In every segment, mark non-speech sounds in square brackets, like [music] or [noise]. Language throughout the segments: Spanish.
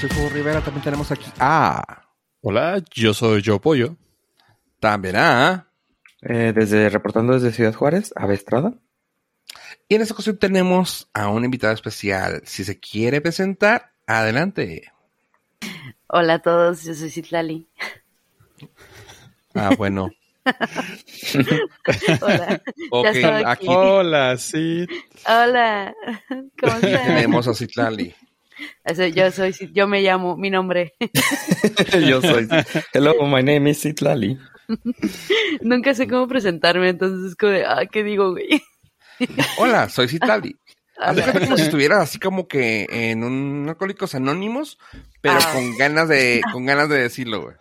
soy Fuego Rivera. También tenemos aquí a. Hola, yo soy Yo Pollo. También a. Eh, desde reportando desde Ciudad Juárez, a Estrada. Y en esta ocasión tenemos a un invitado especial. Si se quiere presentar, adelante. Hola a todos, yo soy Citlali. Ah, bueno. [laughs] Hola. Ok, Ya estoy aquí Hola, sí. Hola. ¿Cómo están? tenemos a Citlali. Yo soy, yo me llamo, mi nombre. [laughs] Yo soy. Hello, my name is Citlali. [laughs] Nunca sé cómo presentarme, entonces es como de, ah, ¿qué digo, güey? [laughs] Hola, soy Citlali. Haz de Hola. cuenta como si estuvieras así como que en un Alcohólicos Anónimos, pero Ah. con ganas de, con ganas de decirlo, güey.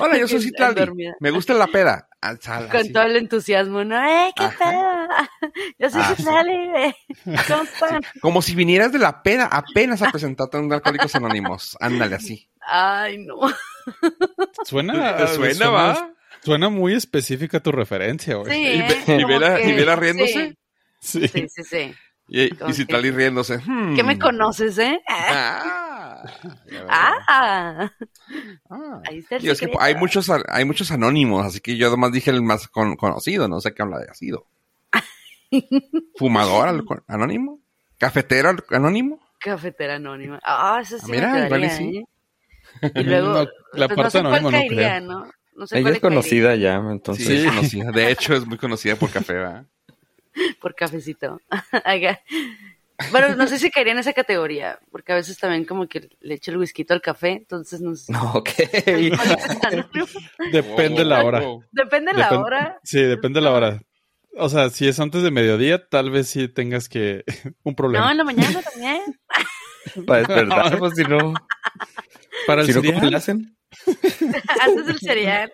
Hola, yo soy Citlali. Me gusta la peda. Ah, sal, Con así. todo el entusiasmo, ¿no? ¡Eh, qué Ajá. pedo! [laughs] Yo soy Ah, Citlali, güey. [laughs] ¿Cómo están? Como si vinieras de la peda apenas a presentarte en un Alcohólicos Anónimos. Ándale así. Ay, no. [laughs] Suena, ¿Te suena, va? Suena muy específica tu referencia, güey. Sí, Y, ¿eh? ve- y Como Vera, que- y Vera riéndose. Sí. Sí, sí, sí. Y, y Citlali que- riéndose. Hmm. ¿Qué me conoces, eh? Ah. Ah, Ah. ahí está el Y es que secreto. hay muchos, hay muchos anónimos, así que yo además dije el más con- conocido, no sé qué habla de sido. [laughs] ¿Fumador anónimo? ¿Cafetero anónimo? Cafetera anónima. Ah, eso sí Ah, me mira, igual y quedaría, sí. ¿eh? [laughs] Y luego, No, la pues parte no sé anónima cuál no caería, creo. ¿no? No sé Ella cuál es conocida ya, Sí, entonces. es conocida. De hecho, es muy conocida por café, ¿verdad? [laughs] por cafecito. Bueno, no sé si caería en esa categoría, porque a veces también como que le echo el whisky al café, entonces no sé. No, ok. Depende la hora. Depende de la Depen- hora. Sí, depende la hora. O sea, si es antes de mediodía, tal vez sí tengas que [laughs] un No, problema. en la mañana también. [laughs] Para despertar, pues si no. Para el Si no, cereal, ¿cómo le hacen? Antes del cereal.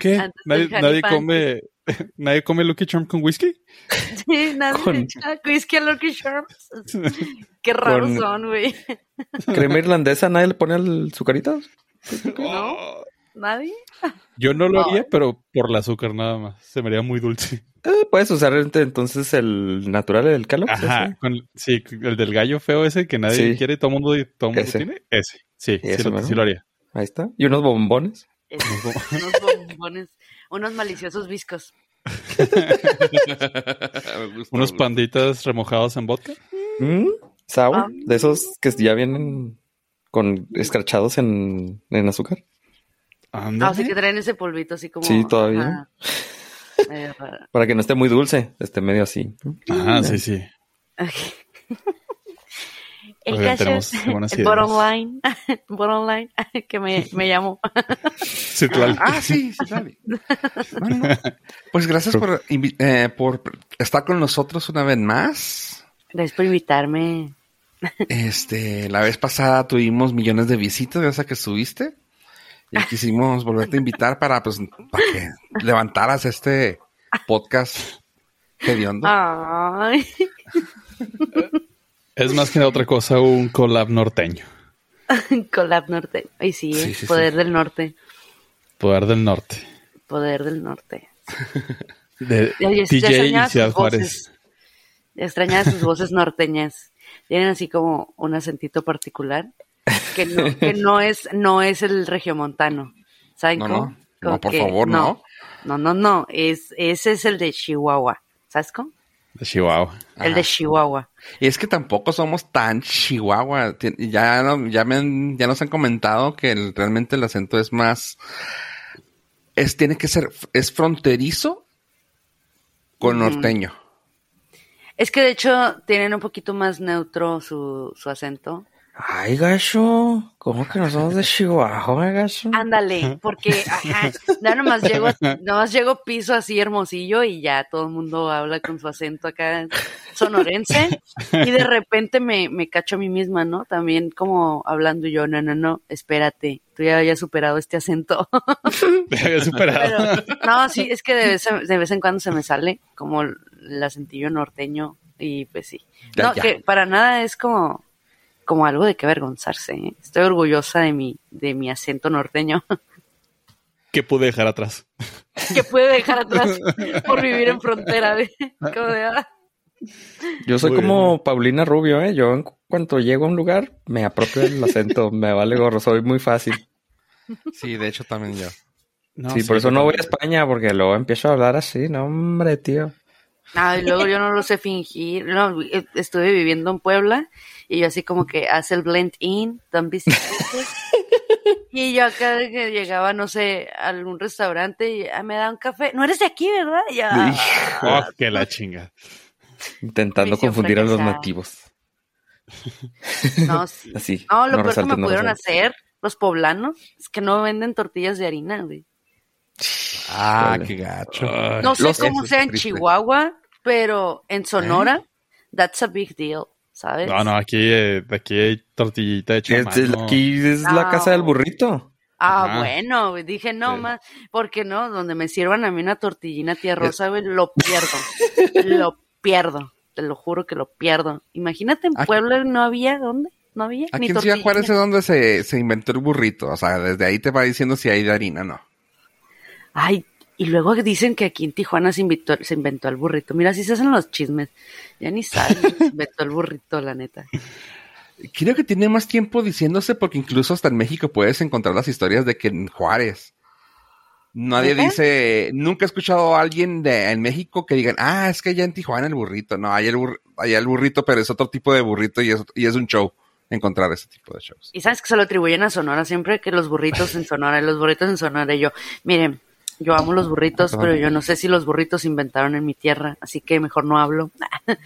¿qué? antes ¿Nadie, come, [laughs] nadie come Lucky Charm con whisky? [laughs] Sí, nadie Con- echa whisky a Lucky Charms. [laughs] Qué raros Con- son, güey. Crema irlandesa, nadie le pone el sucarito. ¿No? ¿Nadie? Yo no lo No. haría, pero por el azúcar nada más. Se me haría muy dulce. Eh, puedes usar ent- entonces el natural, el calo. Ajá. con- sí, el del gallo feo ese que nadie Sí. quiere y todo el mundo, todo mundo Ese. tiene. Ese. Sí, sí, Eso, lo, ¿no? sí lo haría. Ahí está. Y unos bombones. Es- [laughs] unos bombones, unos maliciosos viscos. [laughs] Me gusta, Unos panditas remojados en vodka. Mm, sour. Ah. De esos que ya vienen con escrachados en, en azúcar. Ah, Ándale. así que traen ese polvito así como. Sí, todavía. raro. Para que no esté muy dulce, esté medio así. Ajá, sí, sí. [laughs] El Oigan, caso tenemos el bottom line, [laughs] bottom line, [laughs] que me, me. Sí, claro. Ah, sí, no. [laughs] Pues gracias por, eh, por estar con nosotros una vez más. Gracias por invitarme. Este, la vez pasada tuvimos millones de visitas gracias a que subiste. Y quisimos volverte a invitar para, pues, para que levantaras este podcast hediondo. Ay, Es más que otra cosa un collab norteño. [laughs] collab norte. Ay, sí, Sí, eh, sí, poder sí. del norte. Poder del norte. Poder del norte. [laughs] De DJ y Ciudad Juárez. Extrañaba sus voces norteñas. Tienen así como un acentito particular que no, que no [laughs] es, no es el regiomontano. ¿Saben No, cómo? no. No, por que favor, no. No, no, no. Es, ese es el de Chihuahua. ¿Sabes cómo? De Chihuahua. El de Chihuahua. Y es que tampoco somos tan chihuahua. Ya, no- ya, me han- ya nos han comentado que el- realmente el acento es más... Es, tiene que ser... Es fronterizo con norteño. Es que de hecho tienen un poquito más neutro su, su acento. Ay, gacho. ¿Cómo que no somos de Chihuahua, gacho? Ándale, porque ajá, ya nomás llego, nomás llego piso así hermosillo y ya todo el mundo habla con su acento acá sonorense y de repente me, me cacho a mí misma, ¿no? También como hablando yo, no, no, no, espérate, tú ya habías superado este acento. [laughs] Me había superado. Pero, no, sí, es que de vez, en- de vez en cuando se me sale como el acentillo norteño y pues sí. Ya, No, ya. que para nada es como, como algo de que avergonzarse. ¿eh? Estoy orgullosa de mi, de mi acento norteño [laughs] que pude dejar atrás. que puede dejar atrás [laughs] por vivir en frontera. De, como de, ah, Yo soy Muy como Paulina Rubio, ¿eh? Yo en cu- cuanto llego a un lugar me apropio del acento, [laughs] me vale gorro, soy muy fácil. Sí, de hecho también yo. No, sí, por eso no voy a España, porque luego empiezo a hablar así, no, hombre, tío. Ay, luego yo no lo sé fingir. No, estuve viviendo en Puebla y yo así como que hace el blend in, suspicious. [laughs] Y yo acá que llegaba, no sé, a algún restaurante y ah, me da un café. No eres de aquí, ¿verdad? Y yo, ah, [laughs] Oh, que la chinga. Intentando confundir a los nativos. no, [laughs] sí. Así. No, lo peor que me no pudieron hacer los poblanos es que no venden tortillas de harina, güey. Ah, qué gacho. No sé Los- cómo sea en triste. Chihuahua, pero en Sonora, that's a big deal, ¿sabes? No, no, aquí, eh, aquí hay tortillita hecha a Es- es- mano. aquí es la Ah, casa del burrito. Ah, Ajá. bueno, dije no Sí. más, porque no, donde me sirvan a mí una tortillina tía rosa, güey, lo pierdo, [laughs] lo pierdo, te lo juro que lo pierdo. Imagínate en Aquí- Puebla no había, ¿dónde? No había Aquí ni en Ciudad. Juárez es donde se, se inventó el burrito. O sea, desde ahí te va diciendo si hay de harina no. Ay, y luego dicen que aquí en Tijuana se inventó, se inventó el burrito. Mira, así se hacen los chismes. Ya ni sabes, se inventó el burrito, la neta. Creo que tiene más tiempo diciéndose porque incluso hasta en México puedes encontrar las historias de que en Juárez. Nadie dice, nunca he escuchado a alguien de, en México que digan, ah, es que allá en Tijuana el burrito. No, hay el, bur- allá el burrito, pero es otro tipo de burrito y es, y es un show encontrar ese tipo de shows. Y sabes que se lo atribuyen a Sonora siempre que los burritos en Sonora, los burritos en Sonora. Y yo, miren, yo amo los burritos, Ah, pero yo no sé si los burritos se inventaron en mi tierra, así que mejor no hablo. [laughs]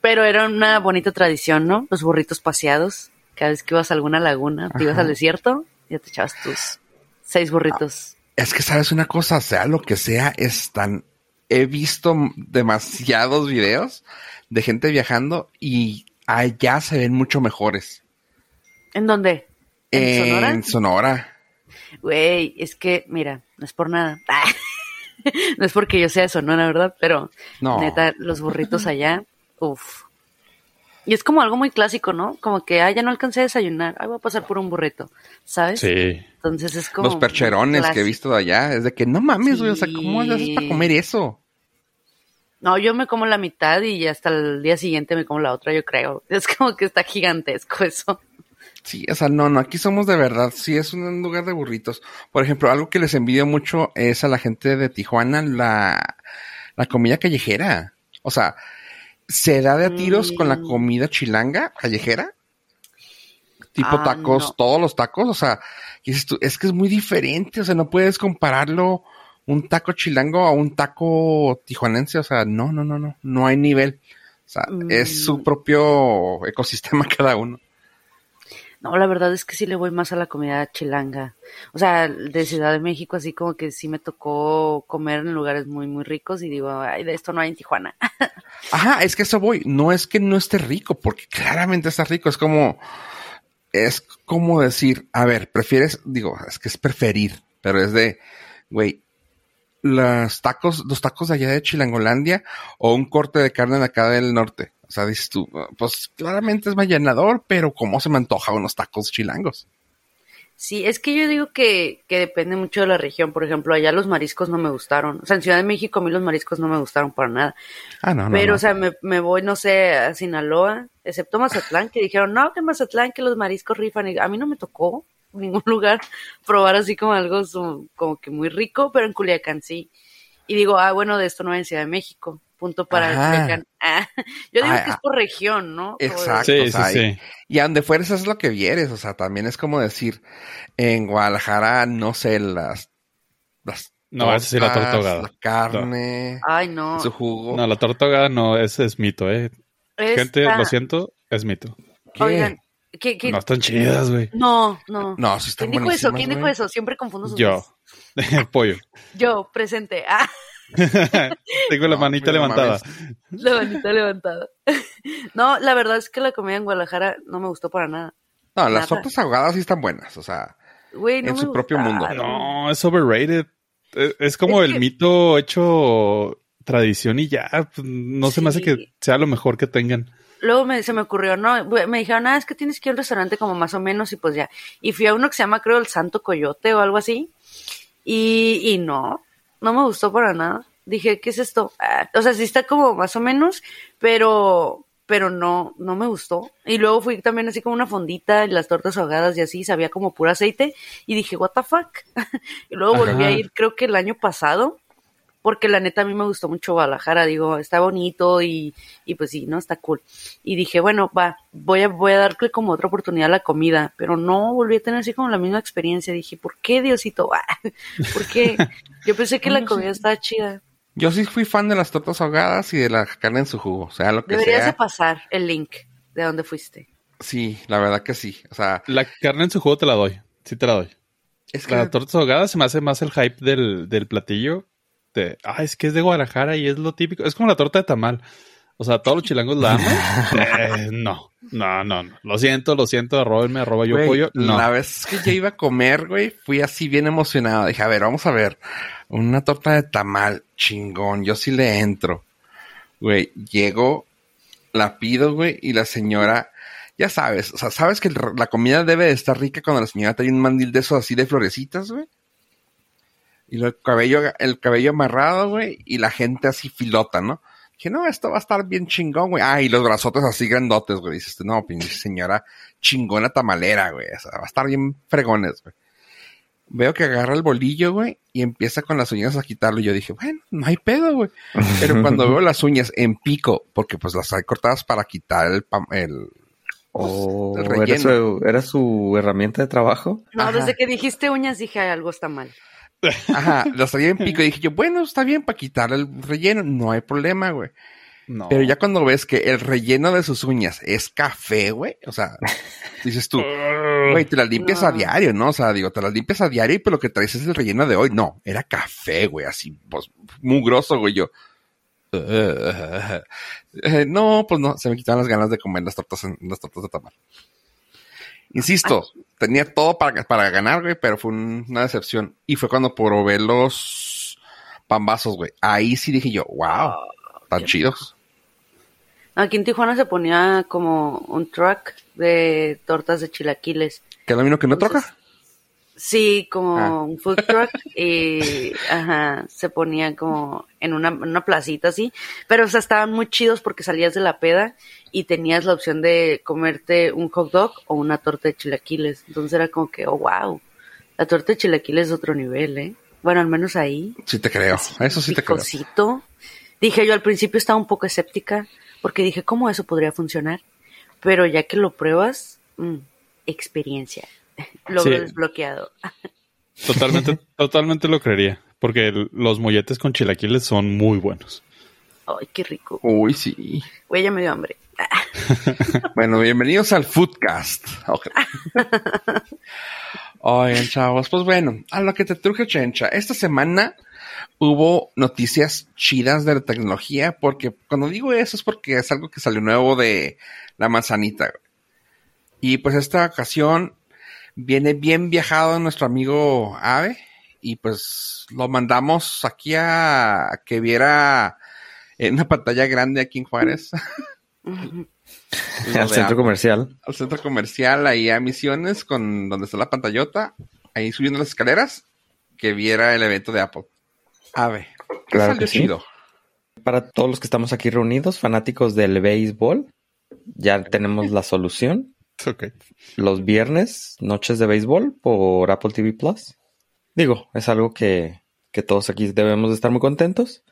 pero era una bonita tradición, ¿no? Los burritos paseados. Cada vez que ibas a alguna laguna, te ibas al desierto, ya te echabas tus seis burritos. Es que sabes una cosa, sea lo que sea, es tan... He visto demasiados videos de gente viajando y allá se ven mucho mejores. ¿En dónde? ¿En, Sonora? En Sonora. Güey, es que, mira, no es por nada. [laughs] no es porque yo sea de Sonora, ¿verdad? Pero No. neta, los burritos allá, uff. Y es como algo muy clásico, ¿no? Como que, ah, ya no alcancé a desayunar, ay, voy a pasar por un burrito, ¿sabes? Sí. Entonces es como... Los percherones que he visto de allá, es de que no mames, güey, o sea, ¿cómo haces para comer eso? No, yo me como la mitad y hasta el día siguiente me como la otra, yo creo. [laughs] Es como que está gigantesco eso. Sí, o sea, no, no, aquí somos de verdad, sí es un lugar de burritos. Por ejemplo, algo que les envidio mucho es a la gente de Tijuana la, la comida callejera. O sea, se da de a tiros con la Mm. comida chilanga callejera. Tipo Ah, tacos, no. todos los tacos, o sea, es que es muy diferente, o sea, no puedes compararlo un taco chilango a un taco tijuanense, o sea, no, no, no, no, no hay nivel. O sea, es su Mm. propio ecosistema [laughs] cada uno. No, la verdad es que sí le voy más a la comida chilanga. O sea, de Ciudad de México, así como que sí me tocó comer en lugares muy, muy ricos y digo, ay, de esto no hay en Tijuana. [laughs] Ajá, es que eso voy. No es que no esté rico, porque claramente está rico. Es como, es como decir, a ver, prefieres, digo, es que es preferir, pero es de, güey, los tacos, los tacos de allá de Chilangolandia o un corte de carne de acá del norte. O sea, dices tú, pues claramente es más llenador, pero ¿cómo se me antoja unos tacos chilangos? Sí, es que yo digo que, que depende mucho de la región. Por ejemplo, allá los mariscos no me gustaron. O sea, en Ciudad de México a mí los mariscos no me gustaron para nada. Ah, no, no. Pero, no. o sea, me, me voy, no sé, a Sinaloa, excepto Mazatlán, que dijeron, no, que Mazatlán, que los mariscos rifan. Y a mí no me tocó en ningún [laughs] lugar probar así como algo como que muy rico, pero en Culiacán sí. Y digo, ah, bueno, de esto no en Ciudad de México. Punto para Ajá. Culiacán. Ah, yo digo Ah, que es ah. por región, ¿no? Exacto. Sí, o sí, sea, sí. Y a donde fueres es lo que vieres, o sea, también es como decir, en Guadalajara, no sé, las... las No, sí la tortas, torta ahogada. La carne, Ay, no. su jugo. No, la tortuga no, ese es mito, eh. Gente, Esta- lo siento, es mito. ¿Qué? Oigan, ¿qué, qué- No están chidas, güey. No, no. No, sí están ¿Quién dijo eso? ¿Quién dijo eso? Siempre confundo sus Yo. [laughs] Pollo. Yo, presente. Ah, [laughs] Tengo la No, manita levantada. la manita levantada. [laughs] No, la verdad es que la comida en Guadalajara no me gustó para nada. No, las Nada. tortas ahogadas sí están buenas, o sea, no En su propio mundo. gustaron. No, es overrated. Es, es como Es el que- mito hecho tradición y ya. pues, No se me hace que sea lo mejor que tengan. Luego me, se me ocurrió, no, me dijeron, ah, es que tienes que ir a un restaurante como más o menos y pues ya. Y fui a uno que se llama, creo, el Santo Coyote o algo así. Y, y no, no me gustó para nada. Dije, ¿qué es esto? Ah, o sea, sí está como más o menos, pero pero no, no me gustó. Y luego fui también así como una fondita, y las tortas ahogadas y así, sabía como puro aceite, y dije, what the fuck. [laughs] y luego volví a ir, creo que el año pasado, porque la neta a mí me gustó mucho Guadalajara, digo, está bonito y, y pues sí, ¿no? Está cool. Y dije, bueno, va, voy a, voy a darle como otra oportunidad a la comida, pero no volví a tener así como la misma experiencia. Dije, ¿por qué, Diosito? [laughs] ¿Por qué? Yo pensé que la comida estaba chida. Yo sí fui fan de las tortas ahogadas y de la carne en su jugo. O sea, lo que Deberías de sea. pasar el link de dónde fuiste. Sí, la verdad que sí. O sea, La carne en su jugo te la doy. Sí te la doy. es que La torta ahogada se me hace más el hype del, del platillo. De, ah, es que es de Guadalajara y es lo típico. Es como la torta de tamal. O sea, todos los chilangos la aman. [laughs] Eh, no, no, no, no. Lo siento, lo siento. Arrobenme, arroba yo Güey, pollo. No. La vez que yo iba a comer, güey, fui así bien emocionado. Dije, a ver, vamos a ver. Una torta de tamal, chingón. Yo sí le entro. Güey, llego, la pido, güey, y la señora, ya sabes, o sea, sabes que la comida debe de estar rica cuando la señora trae un mandil de esos así de florecitas, güey. Y el cabello, el cabello amarrado, güey, y la gente así filota, ¿no? Dije, no, esto va a estar bien chingón, güey. Ah, y los brazotes así grandotes, güey. Dices, no, pinche señora chingona tamalera, güey. O sea, va a estar bien fregones, güey. Veo que agarra el bolillo, güey, y empieza con las uñas a quitarlo. Y yo dije, bueno, no hay pedo, güey. Pero cuando veo las uñas en pico, porque pues las hay cortadas para quitar el, pam- el ¿O El era su, era su herramienta de trabajo? No, Ajá. desde que dijiste uñas dije algo está mal. Ajá, [laughs] las traía en pico y dije yo, bueno, está bien para quitar el relleno, no hay problema, güey. No. Pero ya cuando ves que el relleno de sus uñas es café, güey, o sea, dices tú, güey, te las limpias a diario, ¿no? O sea, digo, te las limpias a diario y pues lo que traes es el relleno de hoy. No, era café, güey, así, pues, mugroso, güey, yo. [laughs] Eh, no, pues no, se me quitaron las ganas de comer las tortas, en- las tortas de tamal. Insisto, tenía todo para, para ganar, güey, pero fue un- una decepción. Y fue cuando probé los pambazos, güey. Ahí sí dije yo, wow, tan qué chidos. Aquí en Tijuana se ponía como un truck de tortas de chilaquiles. ¿Que lo mismo que no Entonces, troca? Sí, como Ah. un food truck y [laughs] ajá, se ponía como en una, una placita así, pero o sea, estaban muy chidos porque salías de la peda y tenías la opción de comerte un hot dog o una torta de chilaquiles. Entonces era como que, oh, wow, la torta de chilaquiles es otro nivel, ¿eh? Bueno, al menos ahí. Sí te creo, eso sí te creo. Dije yo al principio estaba un poco escéptica porque dije, ¿cómo eso podría funcionar? Pero ya que lo pruebas, mm, experiencia. Logro Sí. desbloqueado. [laughs] Totalmente, totalmente lo creería. Porque el- los molletes con chilaquiles son muy buenos. Ay, qué rico. Uy, sí. Güey, ya me dio hambre. [laughs] Bueno, bienvenidos al Foodcast. Ok. [laughs] Oigan, chavos, pues bueno, a lo que te truje, Chencha. Esta semana hubo noticias chidas de la tecnología, porque cuando digo eso es porque es algo que salió nuevo de la manzanita. güey. Y pues esta ocasión viene bien viajado nuestro amigo Ave, y pues lo mandamos aquí a, a que viera en una pantalla grande aquí en Juárez. [laughs] Al centro comercial. al centro comercial, ahí a Misiones, con donde está la pantallota, ahí subiendo las escaleras, que viera el evento de Apple. A ver, ¿qué Claro salió que sí. Para todos los que estamos aquí reunidos, fanáticos del béisbol, ya tenemos la solución. [laughs] Ok. Los viernes, noches de béisbol por Apple TV Plus. Digo, es algo que, que todos aquí debemos de estar muy contentos.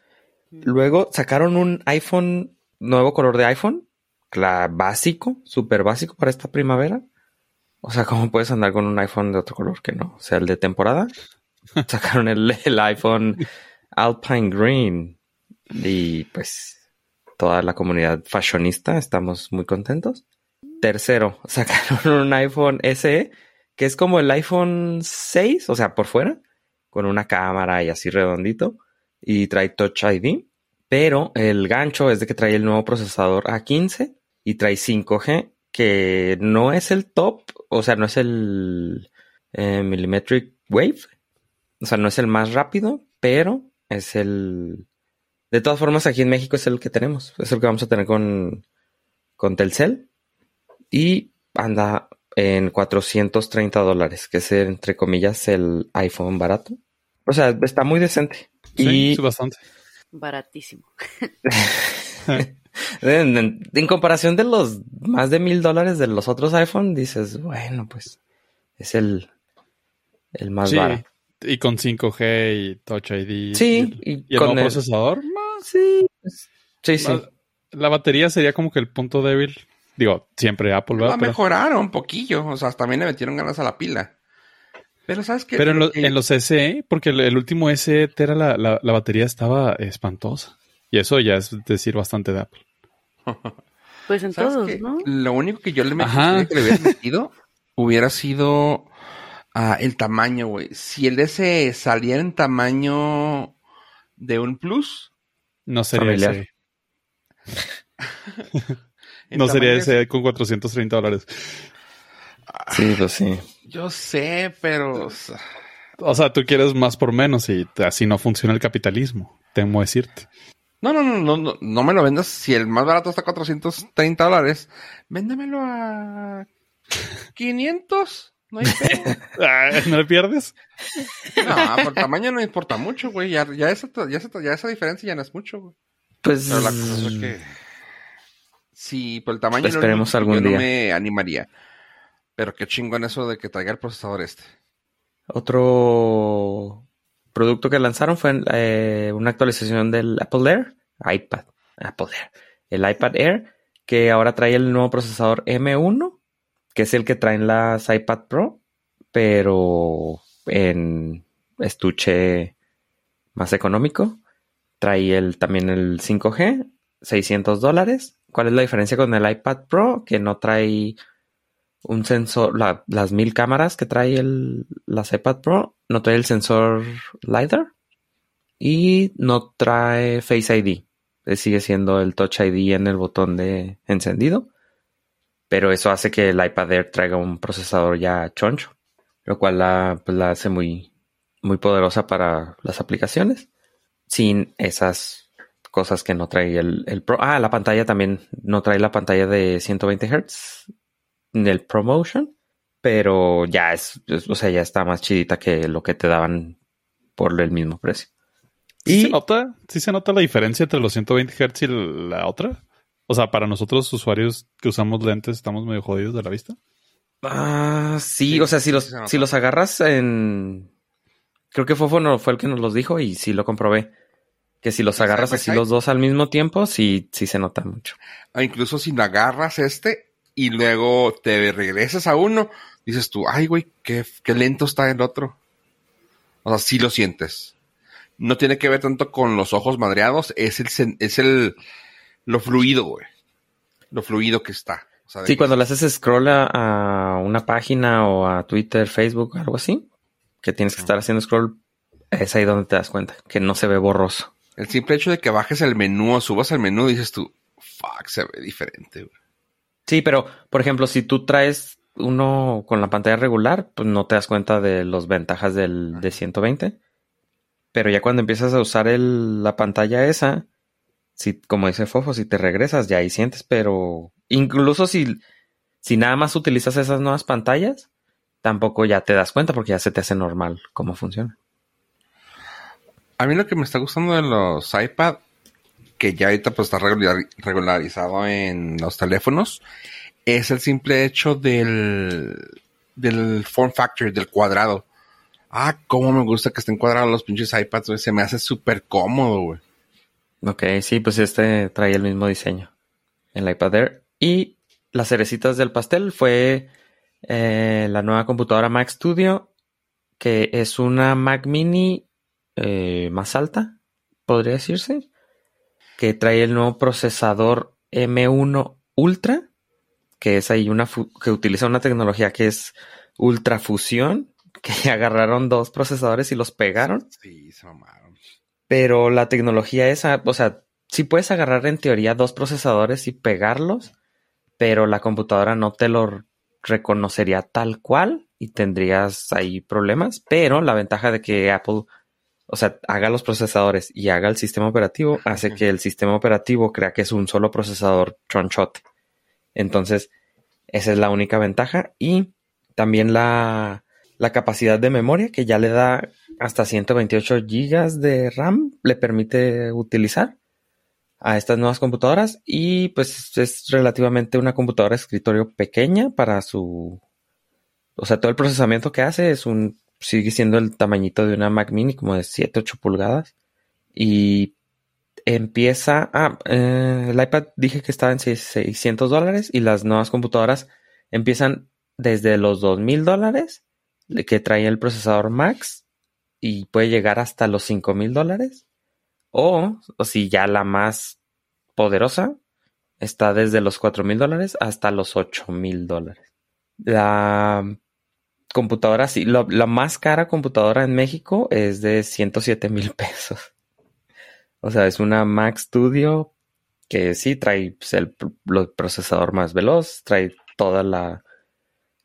Luego sacaron un iPhone, nuevo color de iPhone, la básico, súper básico para esta primavera. O sea, ¿cómo puedes andar con un iPhone de otro color que no? O sea, el de temporada. [laughs] Sacaron el, el iPhone Alpine Green. Y pues toda la comunidad fashionista estamos muy contentos. Tercero, [laughs] sacaron un iPhone SE, que es como el iPhone 6, o sea, por fuera, con una cámara y así redondito, y trae Touch ID, pero el gancho es de que trae el nuevo procesador A15 y trae 5G, que no es el top, o sea, no es el eh, Millimetric Wave, o sea, no es el más rápido, pero es el... De todas formas, aquí en México es el que tenemos, es el que vamos a tener con, con Telcel y anda en 430 dólares, que es entre comillas el iPhone barato. O sea, está muy decente. Sí, y sí, bastante. Baratísimo. [laughs] en, en- en comparación de los más de mil dólares de los otros iPhone, dices, bueno, pues es el, el más Sí, barato. y con 5G y Touch ID. Sí, y, y y el con nuevo el- procesador. Sí, sí, sí. La, la batería sería como que el punto débil. Digo, siempre Apple, La ¿verdad? Pero, mejoraron un poquillo. O sea, también le metieron ganas a la pila. Pero ¿sabes qué? pero en, lo- Que- en los SE, porque el, el último SE Tera, la, la, la batería estaba espantosa. Y eso ya es decir bastante de Apple. [laughs] Pues en ¿Sabes todos, qué? ¿no? Lo único que yo le metí que le hubiera metido [laughs] hubiera sido ah, el tamaño, güey. Si el S saliera en tamaño de un plus, No sería Familiar. ese. [laughs] No sería ese con 430 dólares. Sí, pues sí. Yo sé, pero o sea, tú quieres más por menos y así no funciona el capitalismo. Temo decirte. no, no, no, no, no, no me lo vendas. Si el más barato está a 430 dólares, véndemelo a 500. No hay. [laughs] Ah, ¿No le pierdes? No, por tamaño no importa mucho, güey. Ya, ya, esa, ya, esa, ya esa diferencia ya no es mucho, güey. Pues Pero la cosa es que. Sí, por el tamaño. Pues esperemos algún yo día. No me animaría. Pero qué chingón eso de que traiga el procesador este. otro producto que lanzaron fue eh, una actualización del Apple Air, iPad, Apple Air, el iPad Air, que ahora trae el nuevo procesador M1, que es el que traen las iPad Pro, pero en estuche más económico. Trae el, también el 5G, 600 dólares. ¿Cuál es la diferencia con el iPad Pro? Que no trae un sensor, la- las mil cámaras que trae el, las iPad Pro, no trae el sensor LiDAR y no trae Face ID. Eh, Sigue siendo el Touch ID en el botón de encendido, pero eso hace que el iPad Air traiga un procesador ya choncho, lo cual la, pues, la hace muy, muy poderosa para las aplicaciones, sin esas cosas que no trae el, el Pro. Ah, la pantalla también no trae la pantalla de 120 Hz del promotion, pero ya es, es- o sea, ya está más chidita que lo que te daban por el mismo precio. ¿Sí Y se nota? ¿Sí se nota la diferencia entre los 120 Hz y la otra? O sea, para nosotros usuarios que usamos lentes estamos medio jodidos de la vista. ah, sí, Sí, o sea, si sí los, se si los agarras en creo que Fofo no fue el que nos los dijo y sí lo comprobé. Que si los ¿El agarras así los dos al mismo tiempo, sí, sí se nota mucho. Incluso si agarras este y luego te regresas a uno, dices tú, ay, güey, qué, qué lento está el otro. O sea, sí lo sientes. No tiene que ver tanto con los ojos madreados, es el, es el, lo fluido, güey. Lo fluido que está. O sea, de Sí, cuando le haces scroll a, a una página o a Twitter, Facebook, algo así, que tienes que estar haciendo scroll, es ahí donde te das cuenta, que no se ve borroso. El simple hecho de que bajes el menú o subas el menú, dices tú, fuck, se ve diferente, güey. Sí, pero por ejemplo, si tú traes uno con la pantalla regular, pues no te das cuenta de las ventajas del de 120. Pero ya cuando empiezas a usar el- la pantalla esa, si, como dice Fofo, si te regresas, ya ahí sientes, pero incluso si, si nada más utilizas esas nuevas pantallas, tampoco ya te das cuenta porque ya se te hace normal cómo funciona. A mí lo que me está gustando de los iPad, que ya ahorita pues está regular- regularizado en los teléfonos, es el simple hecho del, del form factor, del cuadrado. Ah, cómo me gusta que estén cuadrados los pinches iPads, güey. Se me hace súper cómodo, güey. Ok, sí, pues este trae el mismo diseño. El iPad Air. Y las cerecitas del pastel fue eh, la nueva computadora Mac Studio, que es una Mac Mini eh, más alta, podría decirse, que trae el nuevo procesador M1 Ultra, que es ahí una que utiliza una tecnología que es ultrafusión, [laughs] que agarraron dos procesadores y los pegaron. Sí, se mamaron. Pero la tecnología esa, o sea, sí puedes agarrar en teoría dos procesadores y pegarlos, pero la computadora no te lo reconocería tal cual y tendrías ahí problemas. Pero la ventaja de que Apple, o sea, haga los procesadores y haga el sistema operativo, hace que el sistema operativo crea que es un solo procesador tronchote. Entonces, esa es la única ventaja. Y también la, la capacidad de memoria que ya le da hasta 128 gigas de RAM le permite utilizar a estas nuevas computadoras y pues es relativamente una computadora de escritorio pequeña para su o sea, todo el procesamiento que hace es un sigue siendo el tamañito de una Mac mini como de 7 8 pulgadas y empieza ah, eh, el iPad dije que estaba en 600 dólares y las nuevas computadoras empiezan desde los 2000 dólares que trae el procesador Max y puede llegar hasta los 5000 dólares o, o si ya la más poderosa está desde los 4 mil dólares hasta los 8 mil dólares. La computadora, sí, la, más cara computadora en México es de 107 mil [laughs] pesos. O sea, es una Mac Studio que sí trae pues, el, procesador más veloz, trae toda la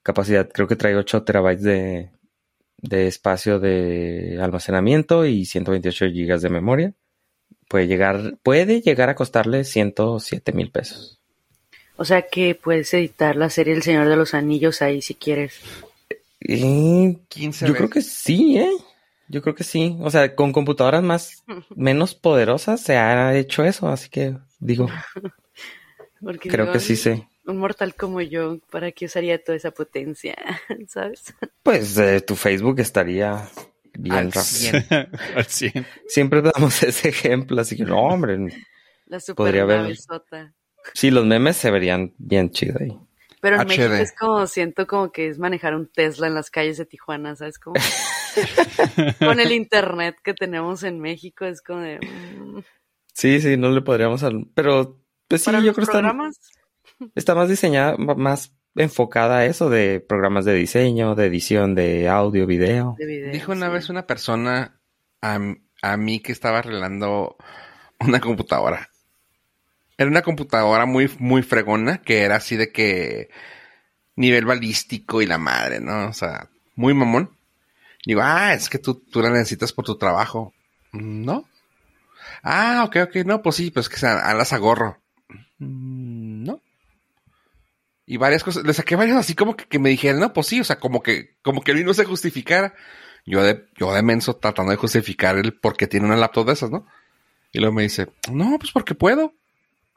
capacidad, creo que trae 8 terabytes de, de espacio de almacenamiento y 128 gigas de memoria puede llegar, puede llegar a costarle 107 mil pesos. O sea que puedes editar la serie El Señor de los Anillos ahí si quieres. Y 15 yo creo que sí, ¿eh? Yo creo que sí. O sea, con computadoras más, [laughs] menos poderosas se ha hecho eso, así que digo. [laughs] creo que sí sé. Un mortal como yo, ¿para qué usaría toda esa potencia? [laughs] ¿Sabes? Pues eh, tu Facebook estaría bien rápido. Al 100. Siempre damos ese ejemplo, así que no, hombre. La podría ver. Sí, los memes se verían bien chido ahí. Pero en México es como, siento como que es manejar un Tesla en las calles de Tijuana, ¿sabes? Como [laughs] con el internet que tenemos en México es como de... Mm. Sí, sí, no le podríamos... Pero, pues sí, yo creo que está, [laughs] está más diseñada, más enfocada a eso de programas de diseño, de edición de audio, video. Dijo una vez una persona a, a, mí que estaba arreglando una computadora. Era una computadora muy, muy fregona, que era así de que nivel balístico y la madre, ¿no? O sea, muy mamón. Digo, ah, es que tú, tú la necesitas por tu trabajo. ¿No? Ah, ok, ok, no, pues sí, pues que se alas a gorro. Mm, no y varias cosas. Le saqué varias así como que, me dijeron, no, pues sí, o sea, como que, como que él no se justificara. Yo de, yo de menso tratando de justificar el por qué tiene una laptop de esas, ¿no? Y luego me dice, no, pues porque puedo.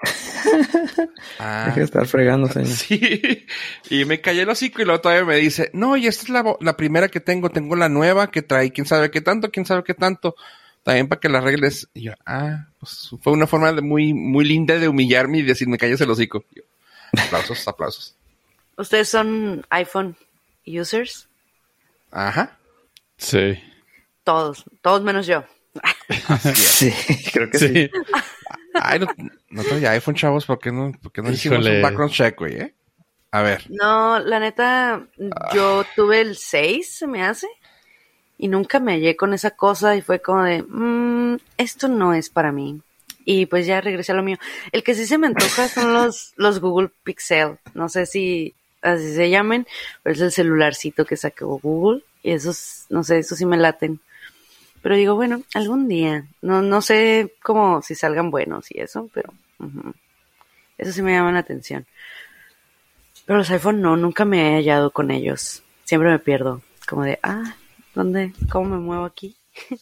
[laughs] ah, Deja de estar fregando, [laughs] señor. Sí. Y me callé el hocico y luego todavía me dice, no, y esta es la, la primera que tengo, tengo la nueva que trae quién sabe qué tanto, quién sabe qué tanto. También para que la arregles. Y yo, ah, pues fue una forma de muy, muy linda de humillarme y decirme calles el hocico. Aplausos, [laughs] aplausos. ¿Ustedes son iPhone users? Ajá. Sí. Todos, todos menos yo. sí, creo que sí. Ay, no, no tengo iPhone, chavos, ¿por qué no, por qué no hicimos un background check, güey, eh? A ver. No, la neta, yo tuve el 6, se me hace, y nunca me hallé con esa cosa y fue como de, mmm, esto no es para mí y pues ya regresé a lo mío. El que sí se me antoja son [laughs] los, los Google Pixel. No sé si así se llamen, pero es el celularcito que sacó Google y esos, no sé, esos sí me laten. Pero digo, bueno, algún día. No, no sé cómo si salgan buenos y eso, pero eso sí me llama la atención. Pero los iPhone no, nunca me he hallado con ellos. Siempre me pierdo. Como de, ah, ¿dónde? ¿Cómo me muevo aquí? [laughs]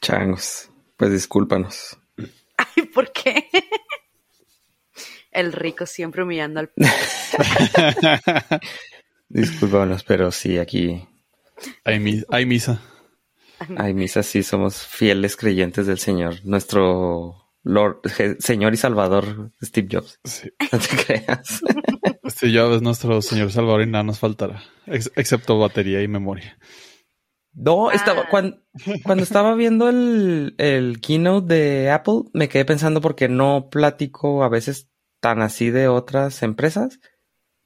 Changos, pues discúlpanos. Ay, ¿por qué? El rico siempre humillando al [laughs] Disculpanos, pero sí, aquí. Hay, hay misa. [laughs] Hay misa, sí, somos fieles creyentes del Señor. Nuestro Lord, Señor y Salvador, Steve Jobs. Sí. [laughs] No te creas. [laughs] Steve Jobs es nuestro Señor Salvador y nada nos faltará, excepto batería y memoria. No, estaba, ah. cuando, cuando estaba viendo el, el keynote de Apple, me quedé pensando porque no platico a veces tan así de otras empresas,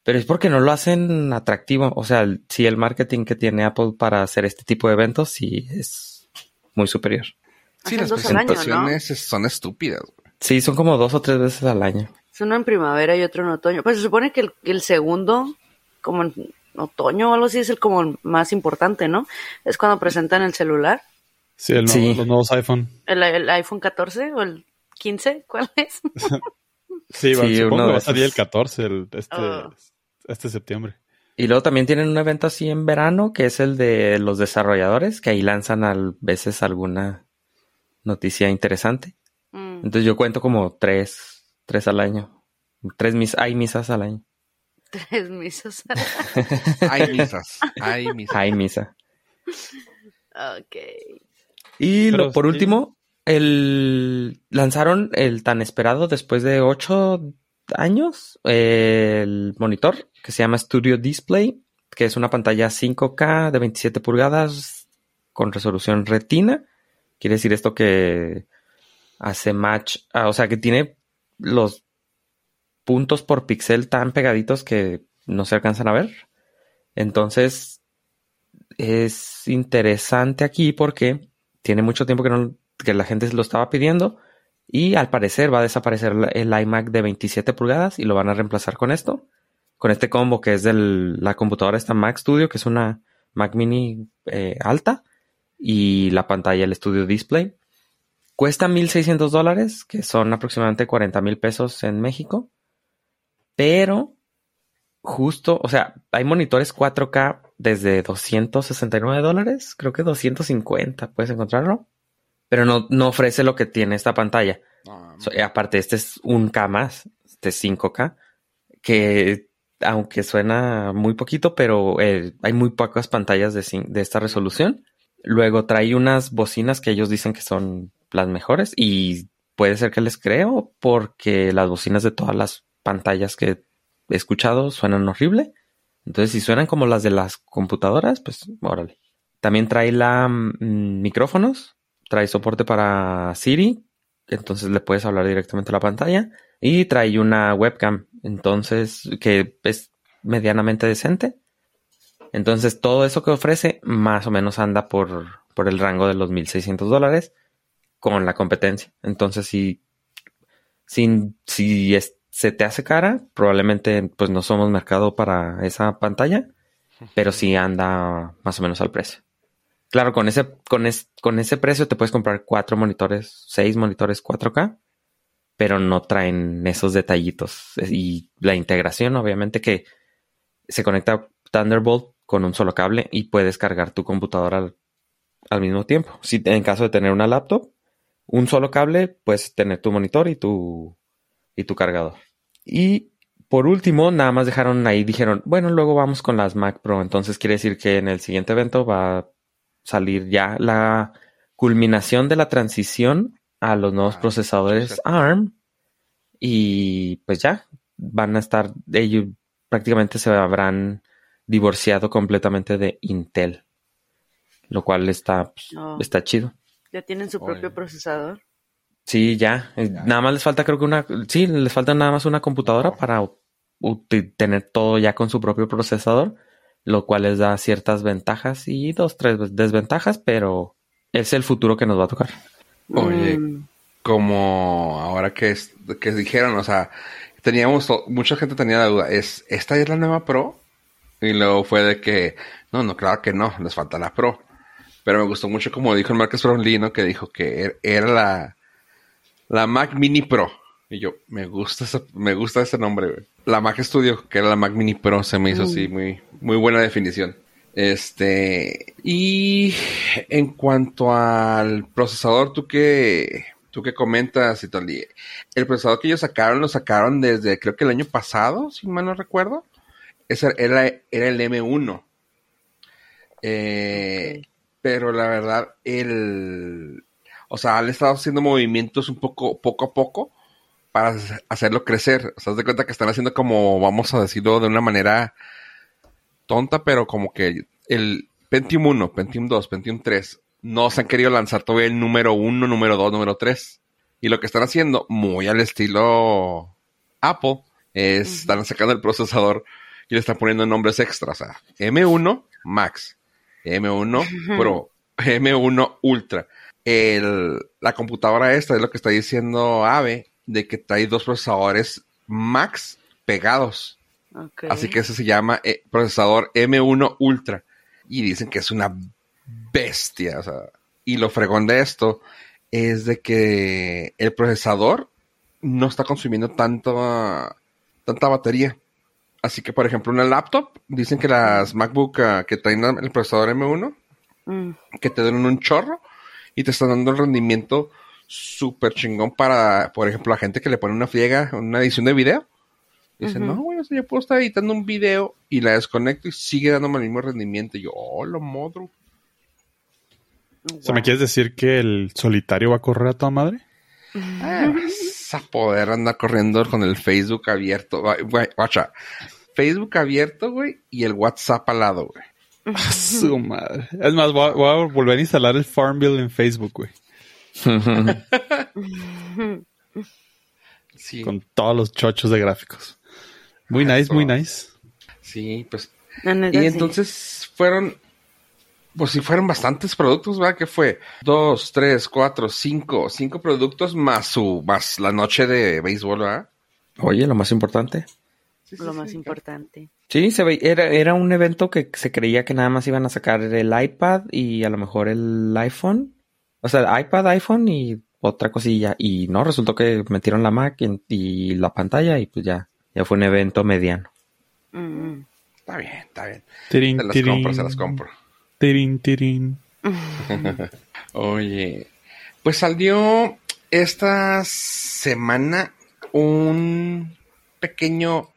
pero es porque no lo hacen atractivo. O sea, sí, el marketing que tiene Apple para hacer este tipo de eventos sí es muy superior. Sí, las presentaciones son estúpidas. Sí, son como dos o tres veces al año. Es uno en primavera y otro en otoño. Pues se supone que el, el segundo, como otoño o algo así es el como más importante, ¿no? Es cuando presentan el celular. Sí, el los nuevos iPhone. ¿El, iPhone 14 o el 15? ¿Cuál es? [laughs] sí, va, supongo que va a salir el 14 este, oh. Este septiembre. Y luego también tienen un evento así en verano, que es el de los desarrolladores, que ahí lanzan a veces alguna noticia interesante. Mm. Entonces yo cuento como tres, tres al año. Tres mis, hay misas al año. [laughs] Tres misas. [laughs] Hay misas. Hay misas. Hay misa. ok. Y Pero lo, por sí. último, el lanzaron el tan esperado después de ocho años el monitor que se llama Studio Display, que es una pantalla 5K de 27 pulgadas con resolución retina. Quiere decir esto que hace match, ah, o sea, que tiene los puntos por píxel tan pegaditos que no se alcanzan a ver. Entonces, es interesante aquí porque tiene mucho tiempo que, no, que la gente lo estaba pidiendo y al parecer va a desaparecer el iMac de 27 pulgadas y lo van a reemplazar con esto, con este combo que es de la computadora esta Mac Studio, que es una Mac mini eh, alta y la pantalla el Studio Display. Cuesta 1.600 dólares, que son aproximadamente 40 mil pesos en México, pero justo, o sea, hay monitores 4K desde 269 dólares, creo que 250 puedes encontrarlo, pero no, no ofrece lo que tiene esta pantalla. So, y aparte, este es un K más, este es 5K, que aunque suena muy poquito, pero eh, hay muy pocas pantallas de, de esta resolución. Luego trae unas bocinas que ellos dicen que son las mejores y puede ser que les creo porque las bocinas de todas las pantallas que he escuchado suenan horrible. Entonces, si suenan como las de las computadoras, pues órale. También trae la mm, micrófonos, trae soporte para Siri, entonces le puedes hablar directamente a la pantalla y trae una webcam, entonces que es medianamente decente. Entonces todo eso que ofrece más o menos anda por, por el rango de los 1.600 dólares con la competencia. Entonces si, si, si se te hace cara, probablemente pues no somos mercado para esa pantalla, pero sí anda más o menos al precio. Claro, con ese, con, es- con ese precio te puedes comprar cuatro monitores, seis monitores 4K, pero no traen esos detallitos. Y la integración, obviamente, que se conecta Thunderbolt con un solo cable y puedes cargar tu computadora al, al mismo tiempo. Si en caso de tener una laptop, un solo cable, puedes tener tu monitor y tu, y tu cargador. Y por último, nada más dejaron ahí, dijeron, bueno, luego vamos con las Mac Pro. Entonces quiere decir que en el siguiente evento va salir ya la culminación de la transición a los nuevos Ah, procesadores. ARM. Y pues ya van a estar, ellos prácticamente se habrán divorciado completamente de Intel. Lo cual está, pues, está chido. Ya tienen su Oye. propio procesador. Sí, ya. Eh, Ya. Nada más les falta, creo que una. Sí, les falta nada más una computadora para tener todo ya con su propio procesador, lo cual les da ciertas ventajas y dos, tres desventajas, pero es el futuro que nos va a tocar. Oye, Mm, como ahora que, es- que dijeron, o sea, teníamos, mucha gente tenía la duda, ¿es, ¿esta es la nueva Pro? Y luego fue de que, no, no, claro que no, les falta la Pro. Pero me gustó mucho como dijo el Marcus Brownlee, ¿no? Que dijo que er- era la, la Mac Mini Pro. Y yo, me gusta ese, me gusta ese nombre, güey. La Mac Studio, que era la Mac Mini Pro, se me hizo así muy, muy buena definición. Este, y en cuanto al procesador, ¿tú qué, tú qué comentas, Itali? El procesador que ellos sacaron, lo sacaron desde creo que el año pasado, si mal no recuerdo. Ese era, era el M1. Eh. Pero la verdad, el... O sea, han estado haciendo movimientos un poco, poco a poco para hacerlo crecer. O sea, de cuenta que están haciendo como, vamos a decirlo de una manera tonta, pero como que el Pentium 1, Pentium 2, Pentium 3 no se han querido lanzar todavía el número 1, número 2, número 3. Y lo que están haciendo, muy al estilo Apple, es Ujú. están sacando el procesador y le están poniendo nombres extras. O sea, M1 Max, M1 Pro, M1 Ultra. El, la computadora esta es lo que está diciendo Ave, de que trae dos procesadores Max pegados. Así que ese se llama eh, procesador M1 Ultra. Y dicen que es una bestia. O sea, y lo fregón de esto es de que el procesador no está consumiendo tanto, tanta batería. Así que, por ejemplo, una laptop, dicen que las MacBook ah, que traen el procesador M1, Mm, que te dan un chorro y te están dando el rendimiento súper chingón para, por ejemplo, la gente que le pone una friega, una edición de video. Dicen, Ujú. no, güey, o sea, yo puedo estar editando un video y la desconecto y sigue dándome el mismo rendimiento. Y yo, oh, lo modro. O sea, ¿me quieres decir que el solitario va a correr a toda madre? Ah, vas a poder andar corriendo con el Facebook abierto. Güey, güey, guacha. Facebook abierto, güey, y el WhatsApp al lado, güey. [laughs] A su madre. Es más, voy a, voy a volver a instalar el Farmville en Facebook, güey. Sí, [laughs] Con todos los chochos de gráficos. Muy nice, Eso. muy nice. sí, pues. Y sí. entonces fueron, pues sí, fueron bastantes productos, ¿verdad? Que fue dos, tres, cuatro, cinco, cinco productos más su, más la noche de béisbol, ¿verdad? Oye, lo más importante. Sí, sí, Lo sí. más importante. Sí, se ve, era, era un evento que se creía que nada más iban a sacar el iPad y a lo mejor el iPhone. O sea, iPad, iPhone y otra cosilla. Y no, resultó que metieron la Mac y, y la pantalla y pues ya, ya fue un evento mediano. Mm, Está bien, está bien. Tirín, Se las tirín. compro, se las compro. Tirín, tirín. [laughs] Oye, pues salió esta semana un pequeño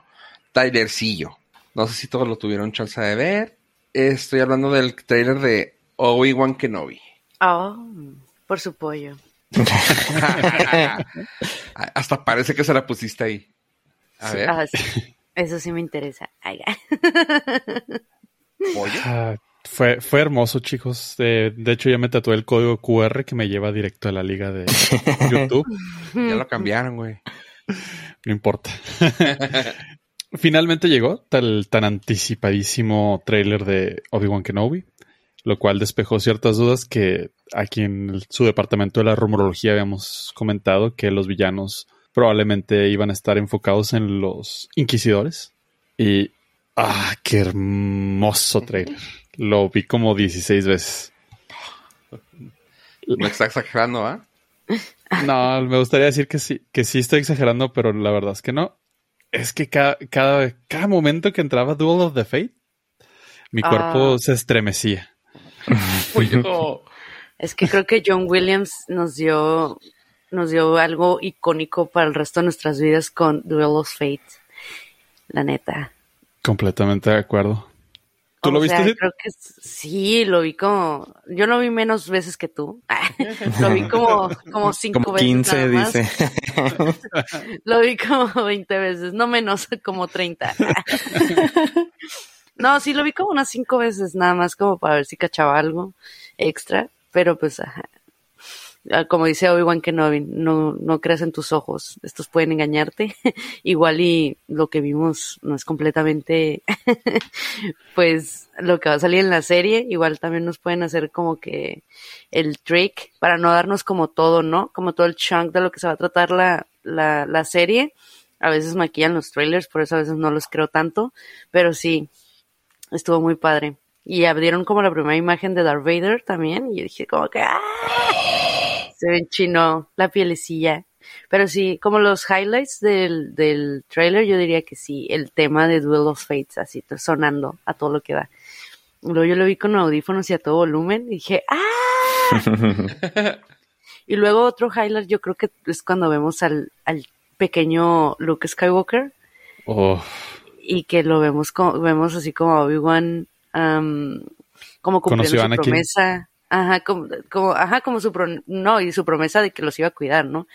trailercillo. No sé si todos lo tuvieron chance de ver. Estoy hablando del trailer de Obi-Wan Kenobi. Oh, por su pollo. [laughs] [laughs] Hasta parece que se la pusiste ahí. A ver, Ah, sí. [laughs] Eso sí me interesa. Ay, ay. pollo. Ah, fue, fue hermoso, chicos. De, de hecho, ya me tatué el código QR que me lleva directo a la liga de [laughs] YouTube. Ya lo cambiaron, güey. No importa. [laughs] Finalmente llegó tal, tan anticipadísimo trailer de Obi-Wan Kenobi, lo cual despejó ciertas dudas que aquí en el- su departamento de la rumorología habíamos comentado que los villanos probablemente iban a estar enfocados en los inquisidores. Y ¡ah, qué hermoso trailer! Lo vi como 16 veces. No está exagerando, ¿ah? No, me gustaría decir que sí, que sí estoy exagerando, pero la verdad es que no. Es que cada, cada, cada momento que entraba Duel of the Fate, mi Ah. cuerpo se estremecía. [laughs] Es que creo que John Williams nos dio, nos dio algo icónico para el resto de nuestras vidas con Duel of Fate. La neta. Completamente de acuerdo. ¿Tú O lo viste? sea, creo que sí, lo vi como. Yo lo vi menos veces que tú. [laughs] lo vi como, como cinco Como veces. 15, nada más. dice. [laughs] Lo vi como 20 veces, no menos, [laughs] como 30. no, sí, lo vi como unas cinco veces, nada más como para ver si cachaba algo extra. Pero pues, ajá. Ah, Como dice Obi-Wan Kenobi, no, no creas en tus ojos, estos pueden engañarte. [laughs] Igual y lo que vimos no es completamente, [laughs] pues, lo que va a salir en la serie. Igual también nos pueden hacer como que el trick para no darnos como todo, ¿no? Como todo el chunk de lo que se va a tratar la, la, la serie. A veces maquillan los trailers, por eso a veces no los creo tanto, pero sí, estuvo muy padre. Y abrieron como la primera imagen de Darth Vader también, y yo dije como que ¡ah! Se ve chino la pielecilla. Pero sí, como los highlights del, del trailer, yo diría que sí, el tema de Duel of Fates, así sonando a todo lo que da. Luego yo lo vi con audífonos y a todo volumen, y dije ¡ah! [laughs] Y luego otro highlight yo creo que es cuando vemos al, al pequeño Luke Skywalker Oh, y que lo vemos como, vemos así como Obi-Wan como cumpliendo su promesa, ajá, como, como, ajá, como su pro- no, y su promesa de que los iba a cuidar, ¿no?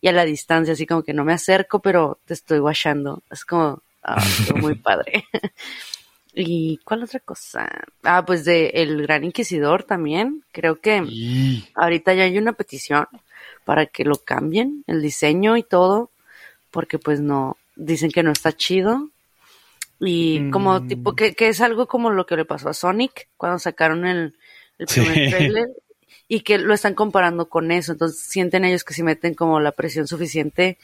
Y a la distancia, así como que no me acerco, pero te estoy guachando. Es como, ah, estuvo muy [laughs] padre. [laughs] ¿Y cuál otra cosa? Ah, pues de El Gran Inquisidor también. Creo que ahorita ya hay una petición para que lo cambien, el diseño y todo, porque pues no, dicen que no está chido. Y como Mm. tipo, que, que es algo como lo que le pasó a Sonic cuando sacaron el, el primer Sí. trailer y que lo están comparando con eso. Entonces sienten ellos que si meten como la presión suficiente,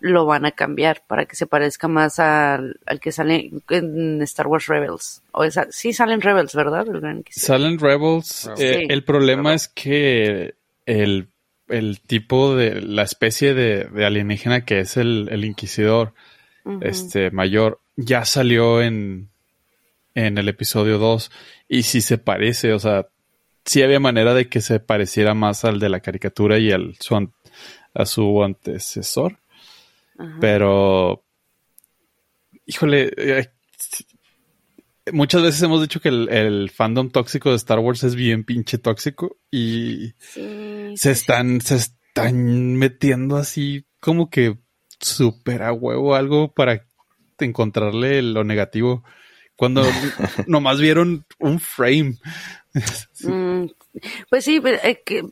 lo van a cambiar para que se parezca más al, al que sale en Star Wars Rebels. O esa, sí salen Rebels, ¿verdad? El. Salen Rebels. Sí. eh, el problema es que el, el tipo de la especie de, de alienígena que es el, el Inquisidor este mayor, ya salió en, en el episodio 2 y sí se parece, o sea, sí había manera de que se pareciera más al de la caricatura y al su a su antecesor, Ajá. pero híjole, eh, muchas veces hemos dicho que el, el fandom tóxico de Star Wars es bien pinche tóxico y Sí, se están, se están metiendo así como que súper a huevo algo para encontrarle lo negativo. Cuando [laughs] nomás vieron un frame. [laughs] Mm, pues sí, pero, eh, que,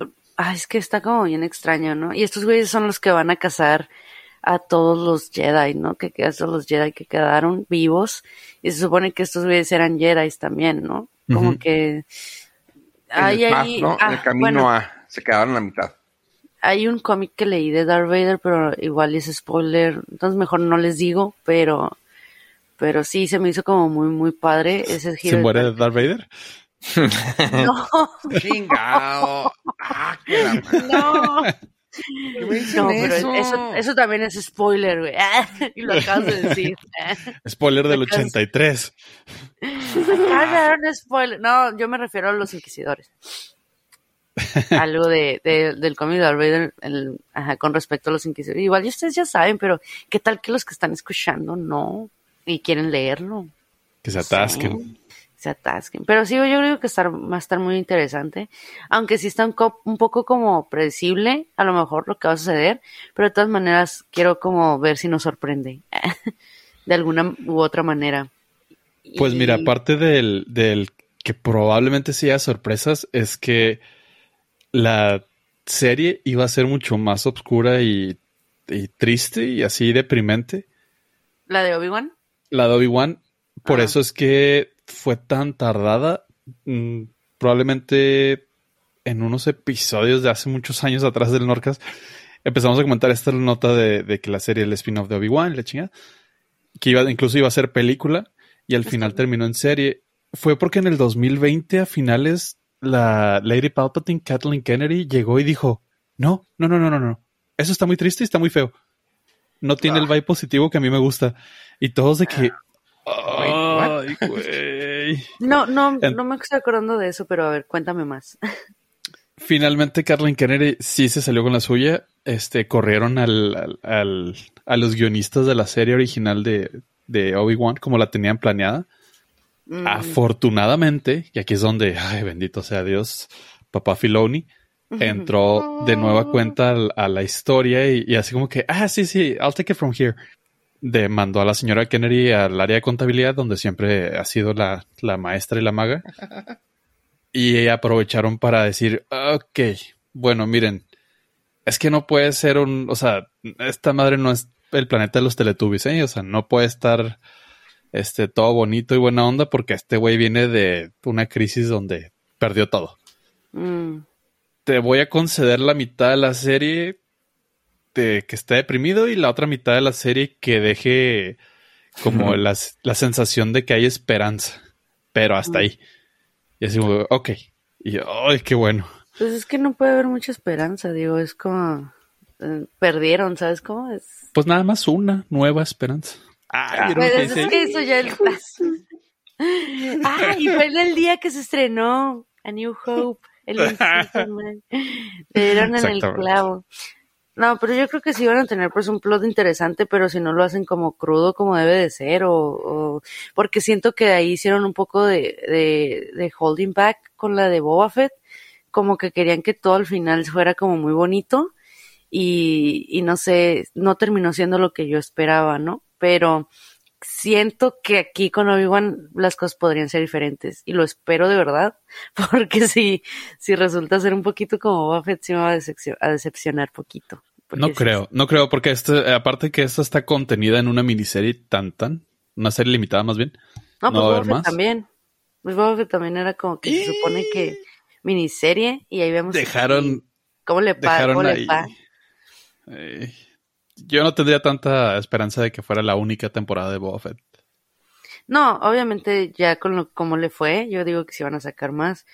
es que está como bien extraño, ¿no? Y estos güeyes son los que van a cazar a todos los Jedi, ¿no? Que quedan todos los Jedi que quedaron vivos. Y se supone que estos güeyes eran Jedi también, ¿no? Como que... Hay el, ahí... ¿no? En ah, el camino bueno, a. Se quedaron a la mitad. hay un cómic que leí de Darth Vader, pero igual es spoiler, entonces mejor no les digo, pero... Pero sí, se me hizo como muy, muy padre ese ¿Se giro. de muere Darth Vader? No, [laughs] Chingado. ah, la no. ¿Qué me dicen No, pero eso? eso, eso también es spoiler, güey. y lo acabas de decir. Spoiler del Acá es- 83. Acabas de dar un spoiler. No, yo me refiero a los inquisidores. Algo de, de- del cómic de Darth Vader con respecto a los inquisidores. Igual y ustedes ya saben, pero ¿qué tal que los que están escuchando no? Y quieren leerlo. Que se Sí. Se atasquen. Pero sí, yo creo que estar, va a estar muy interesante. Aunque sí está un, co- un poco como predecible, a lo mejor lo que va a suceder, pero de todas maneras quiero como ver si nos sorprende. [laughs] de alguna u otra manera. Pues Y- mira, aparte del, del que probablemente sí haya sorpresas, es que la serie iba a ser mucho más oscura y, y triste y así deprimente. ¿La de Obi-Wan? La de Obi-Wan, por Ah. eso es que fue tan tardada. Mm, probablemente en unos episodios de hace muchos años atrás del Norcas empezamos a comentar esta nota de, de que la serie el spin-off de Obi-Wan, y la chingada, que iba, incluso iba a ser película y al final terminó en serie. Fue porque en el 2020 a finales la Lady Palpatine, Kathleen Kennedy, llegó y dijo, no, no, no, no, no, no. Eso está muy triste y está muy feo. No tiene el vibe positivo que a mí me gusta. Y todos de que... Ay, güey. No, no, no me estoy acordando de eso, pero a ver, cuéntame más. Finalmente Kathleen Kennedy sí se salió con la suya. Este, corrieron al, al- al- a los guionistas de la serie original de, de Obi-Wan como la tenían planeada. Mm, Afortunadamente, y aquí es donde, ay, bendito sea Dios, papá Filoni entró de nueva cuenta a, la historia y, y así como que, ah, sí, sí, I'll take it from here. De, mandó a la señora Kennedy al área de contabilidad, donde siempre ha sido la, la maestra y la maga. Y aprovecharon para decir, ok, bueno, miren, es que no puede ser un, o sea, esta madre no es el planeta de los Teletubbies, ¿eh? O sea, no puede estar este, todo bonito y buena onda porque este güey viene de una crisis donde perdió todo. mm, Te voy a conceder la mitad de la serie de que esté deprimido y la otra mitad de la serie que deje como las- la sensación de que hay esperanza, pero hasta ahí. Y así, como, ok. Y yo, ay, qué bueno. Pues es que no puede haber mucha esperanza, digo, es como... eh, perdieron, ¿sabes cómo? Es... Pues nada más una nueva esperanza. Ay, ¿vieron lo Pues que es que eso ya... Ah, y fue en el día que se estrenó A New Hope, el. [laughs] Le dieron en el clavo. No, pero yo creo que sí van a tener pues un plot interesante, pero si no lo hacen como crudo como debe de ser, o, o- porque siento que ahí hicieron un poco de, de, de holding back con la de Boba Fett, como que querían que todo al final fuera como muy bonito, y, y no sé, no terminó siendo lo que yo esperaba, ¿no? Pero siento que aquí con Obi-Wan las cosas podrían ser diferentes y lo espero de verdad, [laughs] porque si, si resulta ser un poquito como Boba Fett, sí me va a, decepcio- a decepcionar poquito. No sí- creo, no creo, porque este, aparte que esta está contenida en una miniserie tan tan, una serie limitada más bien. No, ¿No pues va a Boba más? también. Pues Boba también era como que se supone que miniserie y ahí vemos Dejaron, cómo le pa, dejaron cómo le ahí. pa. Yo no tendría tanta esperanza de que fuera la única temporada de Boba Fett. No, obviamente ya con lo como le fue, yo digo que sí van a sacar más.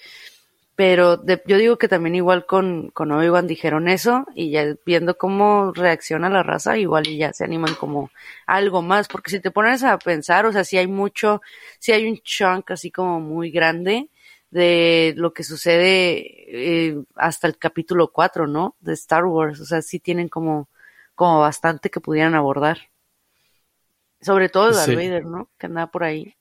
Pero de- yo digo que también igual con, con Obi-Wan dijeron eso y ya viendo cómo reacciona la raza, igual ya se animan como algo más. Porque si te pones a pensar, o sea, si hay mucho, si hay un chunk así como muy grande de lo que sucede eh, hasta el capítulo 4, ¿no? De Star Wars. O sea, sí tienen como, como bastante que pudieran abordar. Sobre todo Darth Sí. Vader, ¿no? Que andaba por ahí.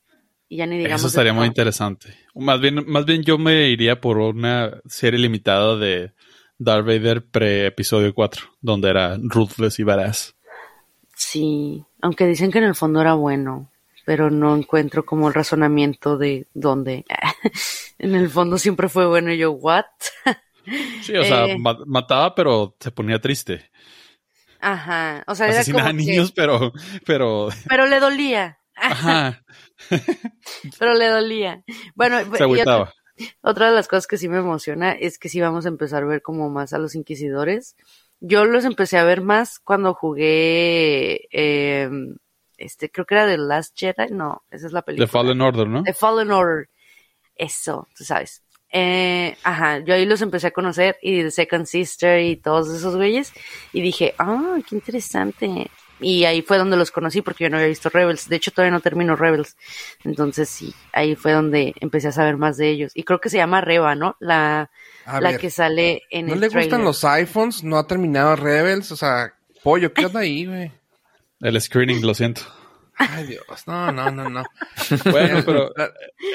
Y ya ni digamos. Eso estaría muy interesante. Más bien, más bien yo me iría por una serie limitada de Darth Vader pre-episodio 4, donde era ruthless y badass. Sí, aunque dicen que en el fondo era bueno, pero no encuentro como el razonamiento de dónde. [laughs] en el fondo siempre fue bueno y yo, ¿what? Sí, o sea, [laughs] Eh. ma- mataba, pero se ponía triste. Ajá, o sea, era como a niños, pero, pero, pero le dolía, ajá, [laughs] pero le dolía. Bueno, se y agüitaba. otra, otra de las cosas que sí me emociona es que sí vamos a empezar a ver como más a los inquisidores. Yo los empecé a ver más cuando jugué, eh, este, creo que era The Last Jedi, no, esa es la película. The Fallen Order, ¿no? The Fallen Order. Eso, tú sabes. Eh, ajá, yo ahí los empecé a conocer y The Second Sister y todos esos güeyes y dije, ah, qué interesante. Y ahí fue donde los conocí porque yo no había visto Rebels. De hecho, todavía no termino Rebels. Entonces sí, ahí fue donde empecé a saber más de ellos. Y creo que se llama Reba, ¿no? La, A la ver, que sale en ¿no el le gustan los iPhones? ¿No ha terminado Rebels? O sea, pollo, ¿qué onda ahí, güey? El screening, lo siento. Ay, Dios, no, no, no, no. [laughs] Bueno, pero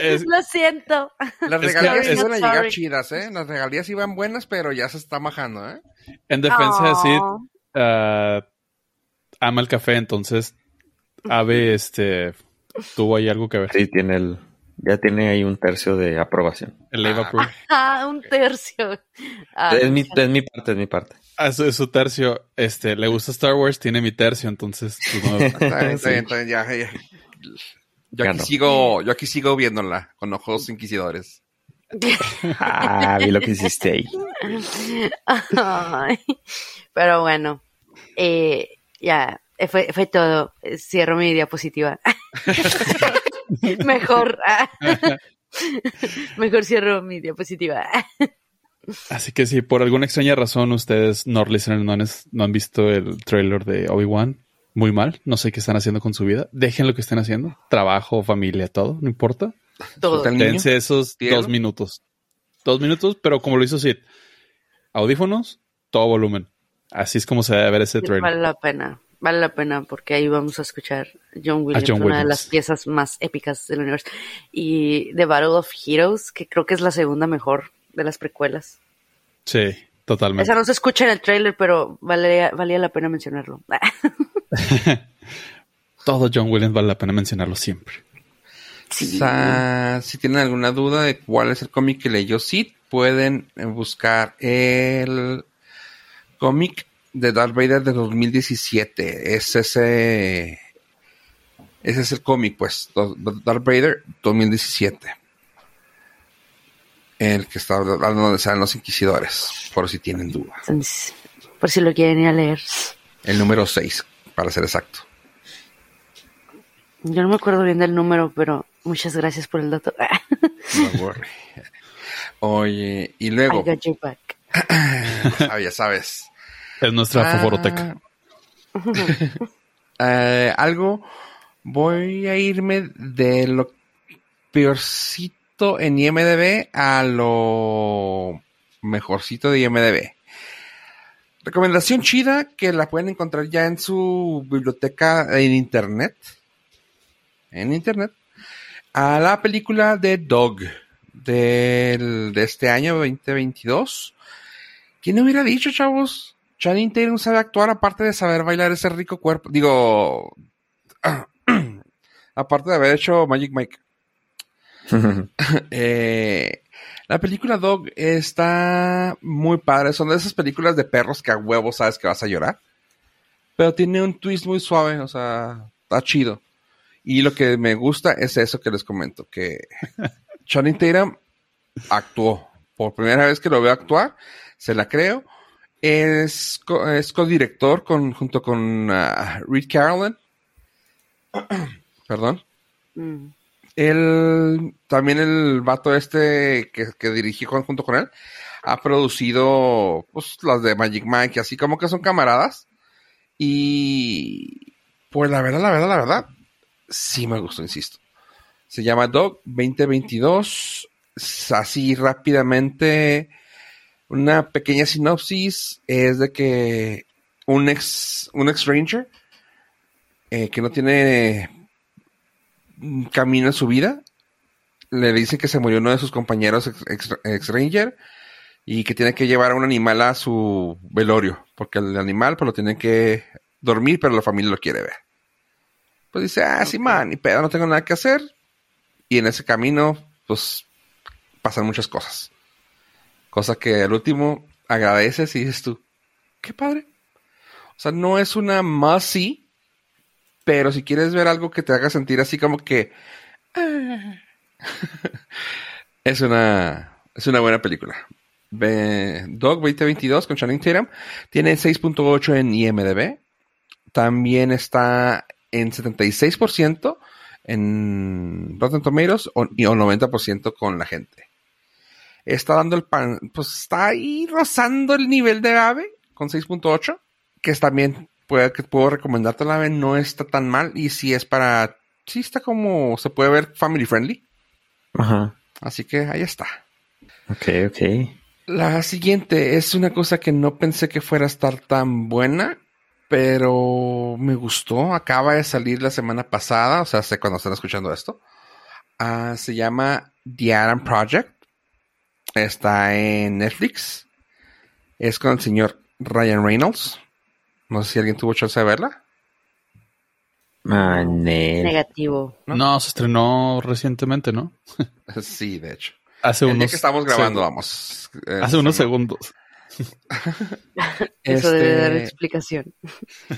es- Lo siento. las Es que- regalías es- iban a llegar Sorry. chidas, ¿eh? Las regalías iban buenas, pero ya se está majando, ¿eh? en defensa de Sid, ah, ama el café, entonces Ave, este, tuvo ahí algo que ver. Sí, tiene el, ya tiene ahí un tercio de aprobación. El Proof. Ah, un tercio. Ah, es, mi, es mi parte, es mi parte. A su, su tercio, este, le gusta Star Wars, tiene mi tercio, entonces, pues, no- [laughs] Está bien, está Sí. bien, está bien, ya, ya. Yo aquí Ganó. sigo, yo aquí sigo viéndola con ojos inquisidores. Ah, vi lo que hiciste ahí. Ay, pero bueno, eh, ya, eh, fue, fue todo. Cierro mi diapositiva. [laughs] Mejor. ah. [laughs] Mejor cierro mi diapositiva. Así que si por alguna extraña razón ustedes, no listeners, no han, no han visto el trailer de Obi-Wan, muy mal, no sé qué están haciendo con su vida, dejen lo que estén haciendo, trabajo, familia, todo, no importa. Todo. Dense esos Tierno. dos minutos. Dos minutos, pero como lo hizo Sid, audífonos, todo volumen. Así es como se debe ver ese trailer. Vale la pena. Vale la pena porque ahí vamos a escuchar John Williams, John una de las piezas más épicas del universo. Y The Battle of Heroes, que creo que es la segunda mejor de las precuelas. Sí, totalmente. Esa no se escucha en el trailer, pero valía, valía la pena mencionarlo. [laughs] Todo John Williams vale la pena mencionarlo siempre. Sí. O sea, si tienen alguna duda de cuál es el cómic que leyó Sid, pueden buscar el cómic de Darth Vader de 2017. Es ese. Ese es el cómic, pues. Darth Vader 2017. El que está hablando donde salen los inquisidores, por si tienen duda. Entonces, por si lo quieren ir a leer. El número 6, para ser exacto. Yo no me acuerdo bien del número, pero muchas gracias por el dato. No. Oye, y I luego, got your back. ah, ya sabes. Es nuestra Ah, favoroteca. [laughs] eh, algo, voy a irme de lo peorcito en IMDB a lo mejorcito de IMDB. Recomendación chida que la pueden encontrar ya en su biblioteca en internet. En internet. A la película de Dog del, de este año 2022. ¿Quién hubiera dicho, chavos? Channing Tatum sabe actuar aparte de saber bailar ese rico cuerpo. Digo, [clears throat] aparte de haber hecho Magic Mike. [laughs] Eh, la película Dog está muy padre. Son de esas películas de perros que a huevo sabes que vas a llorar. Pero tiene un twist muy suave, o sea, está chido. Y lo que me gusta es eso que les comento, que [laughs] Channing Tatum actuó. Por primera vez que lo veo actuar, se la creo. Es, co- es co-director con, junto con ah, Reed Carolyn. [clears throat] Perdón. Mm. Él, también el vato este que, que dirigí junto con él, ha producido pues, las de Magic Mike, así como que son camaradas. Y pues la verdad, la verdad, la verdad, sí me gustó, insisto. Se llama Dog 2022. S- Así rápidamente, una pequeña sinopsis es de que un ex, un ex ranger eh, que no tiene camino en su vida, le dicen que se murió uno de sus compañeros ex, ex- ex ranger y que tiene que llevar a un animal a su velorio, porque el animal pues lo tiene que dormir, pero la familia lo quiere ver. Pues dice, ah, sí, man, ni pedo, no tengo nada que hacer. Y en ese camino, pues, pasan muchas cosas. Cosa que al último agradeces y dices tú, qué padre. O sea, no es una must see, pero si quieres ver algo que te haga sentir así como que... [laughs] es una es una buena película. Dog 2022 con Channing Tatum tiene 6.8 en IMDb. También está en 76% en Rotten Tomatoes o, y o 90% con la gente. Está dando el pan, pues está ahí rozando el nivel de Ave con 6.8, que es también puede, que puedo recomendarte la Ave, no está tan mal y si es para, sí está como, se puede ver family friendly. Ajá. Así que ahí está. Ok, ok. La siguiente es una cosa que no pensé que fuera a estar tan buena, pero me gustó. Acaba de salir la semana pasada, o sea, sé cuando están escuchando esto. Ah, se llama The Adam Project. Está en Netflix. Es con el señor Ryan Reynolds. No sé si alguien tuvo chance de verla. Ah, Nel. Negativo. ¿no? ¿No? se estrenó recientemente, ¿no? [laughs] Sí, de hecho. Hace El día unos que estamos grabando, vamos. Eh, Hace unos se- segundos. [laughs] Eso debe dar Este- explicación.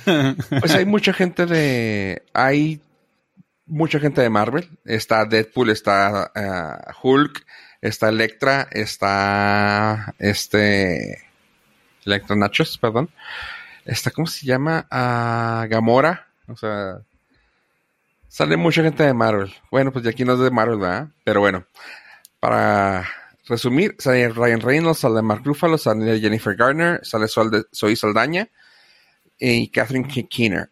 [laughs] Pues hay mucha gente de. Hay mucha gente de Marvel. Está Deadpool, está eh, Hulk, está Electra, está este. Electra Nachos, perdón. Está, ¿cómo se llama? Ah, Gamora. O sea. Sale mucha gente de Marvel. Bueno, pues ya aquí no es de Marvel, ¿verdad? Pero bueno. Para resumir, sale Ryan Reynolds, sale Mark Ruffalo, sale Jennifer Garner, sale Zoe Saldaña y Catherine Ke- Keener.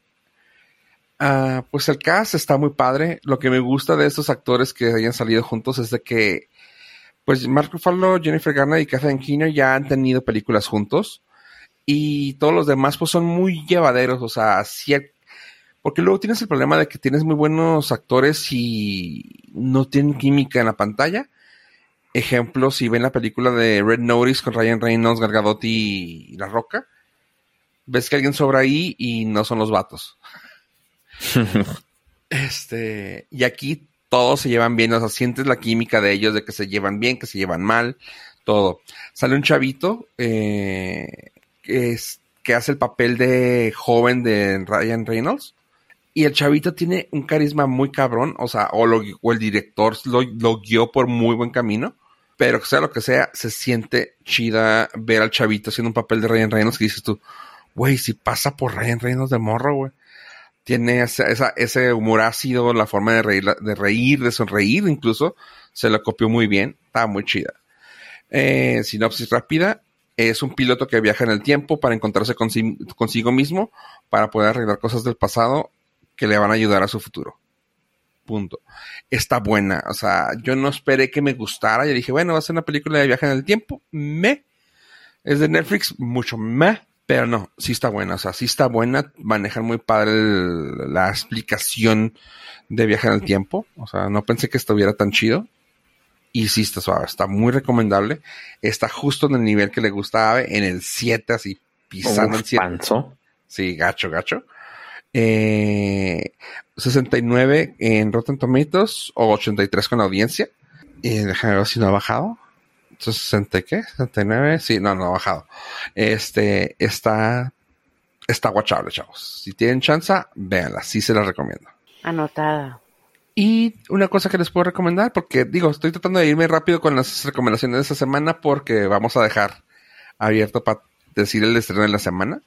Ah, pues el cast está muy padre. Lo que me gusta de estos actores que hayan salido juntos es de que, pues Mark Ruffalo, Jennifer Garner y Catherine Keener ya han tenido películas juntos y todos los demás pues son muy llevaderos, o sea, hay- porque luego tienes el problema de que tienes muy buenos actores y no tienen química en la pantalla. Ejemplo, si ven la película de Red Notice con Ryan Reynolds, Gal Gadot y La Roca, ves que alguien sobra ahí y no son los vatos. [laughs] Este, y aquí todos se llevan bien, o sea, sientes la química de ellos, de que se llevan bien, que se llevan mal, todo. Sale un chavito eh, es, que hace el papel de joven de Ryan Reynolds. Y el chavito tiene un carisma muy cabrón, o sea, o, lo- o el director lo, lo guió por muy buen camino. Pero sea lo que sea, se siente chida ver al chavito haciendo un papel de Ryan Reynolds que dices tú, güey, si pasa por Ryan Reynolds de morro, güey tiene esa- ese humor ácido, la forma de reír, de reír, de sonreír incluso, se lo copió muy bien, estaba muy chida. Eh, sinopsis rápida, es un piloto que viaja en el tiempo para encontrarse consi- consigo mismo, para poder arreglar cosas del pasado que le van a ayudar a su futuro. Punto. Está buena, o sea, yo no esperé que me gustara, yo dije, bueno, va a ser una película de viaje en el tiempo, me. Es de Netflix, mucho me. Pero no, sí está buena, o sea, sí está buena, manejan muy padre la explicación de viaje en el tiempo, o sea, no pensé que estuviera tan chido. Y sí está suave, está muy recomendable, está justo en el nivel que le gusta a Ave, en el 7, así pisando el Uf, 7. panzo. Sí, gacho, gacho. Eh, 69 en Rotten Tomatoes o 83 con la audiencia. Y déjame ver si no ha bajado. Entonces, 60 y qué? 69. Sí, no, no ha bajado. Este está está guachable, chavos. Si tienen chance, véanla. Sí se la recomiendo. Anotada. Y una cosa que les puedo recomendar, porque digo, estoy tratando de irme rápido con las recomendaciones de esta semana porque vamos a dejar abierto para decir el estreno de la semana.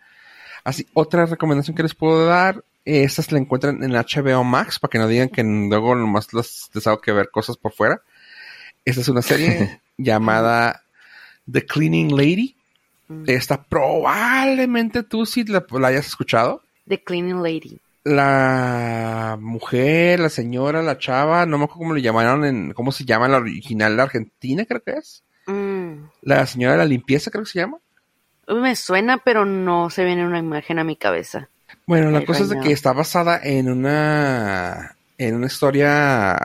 Así, otra recomendación que les puedo dar Estas la encuentran en HBO Max, para que no digan que luego nomás les, les hago que ver cosas por fuera. Esta es una serie [laughs] llamada The Cleaning Lady. Mm. Esta probablemente tú sí la, la hayas escuchado. The Cleaning Lady. La mujer, la señora, la chava, no me acuerdo cómo le llamaron en, cómo se llama la original de Argentina, creo que es. Mm. La señora de la limpieza, creo que se llama. Me suena, pero no se viene una imagen a mi cabeza. Bueno, la cosa es de que está basada en una en una historia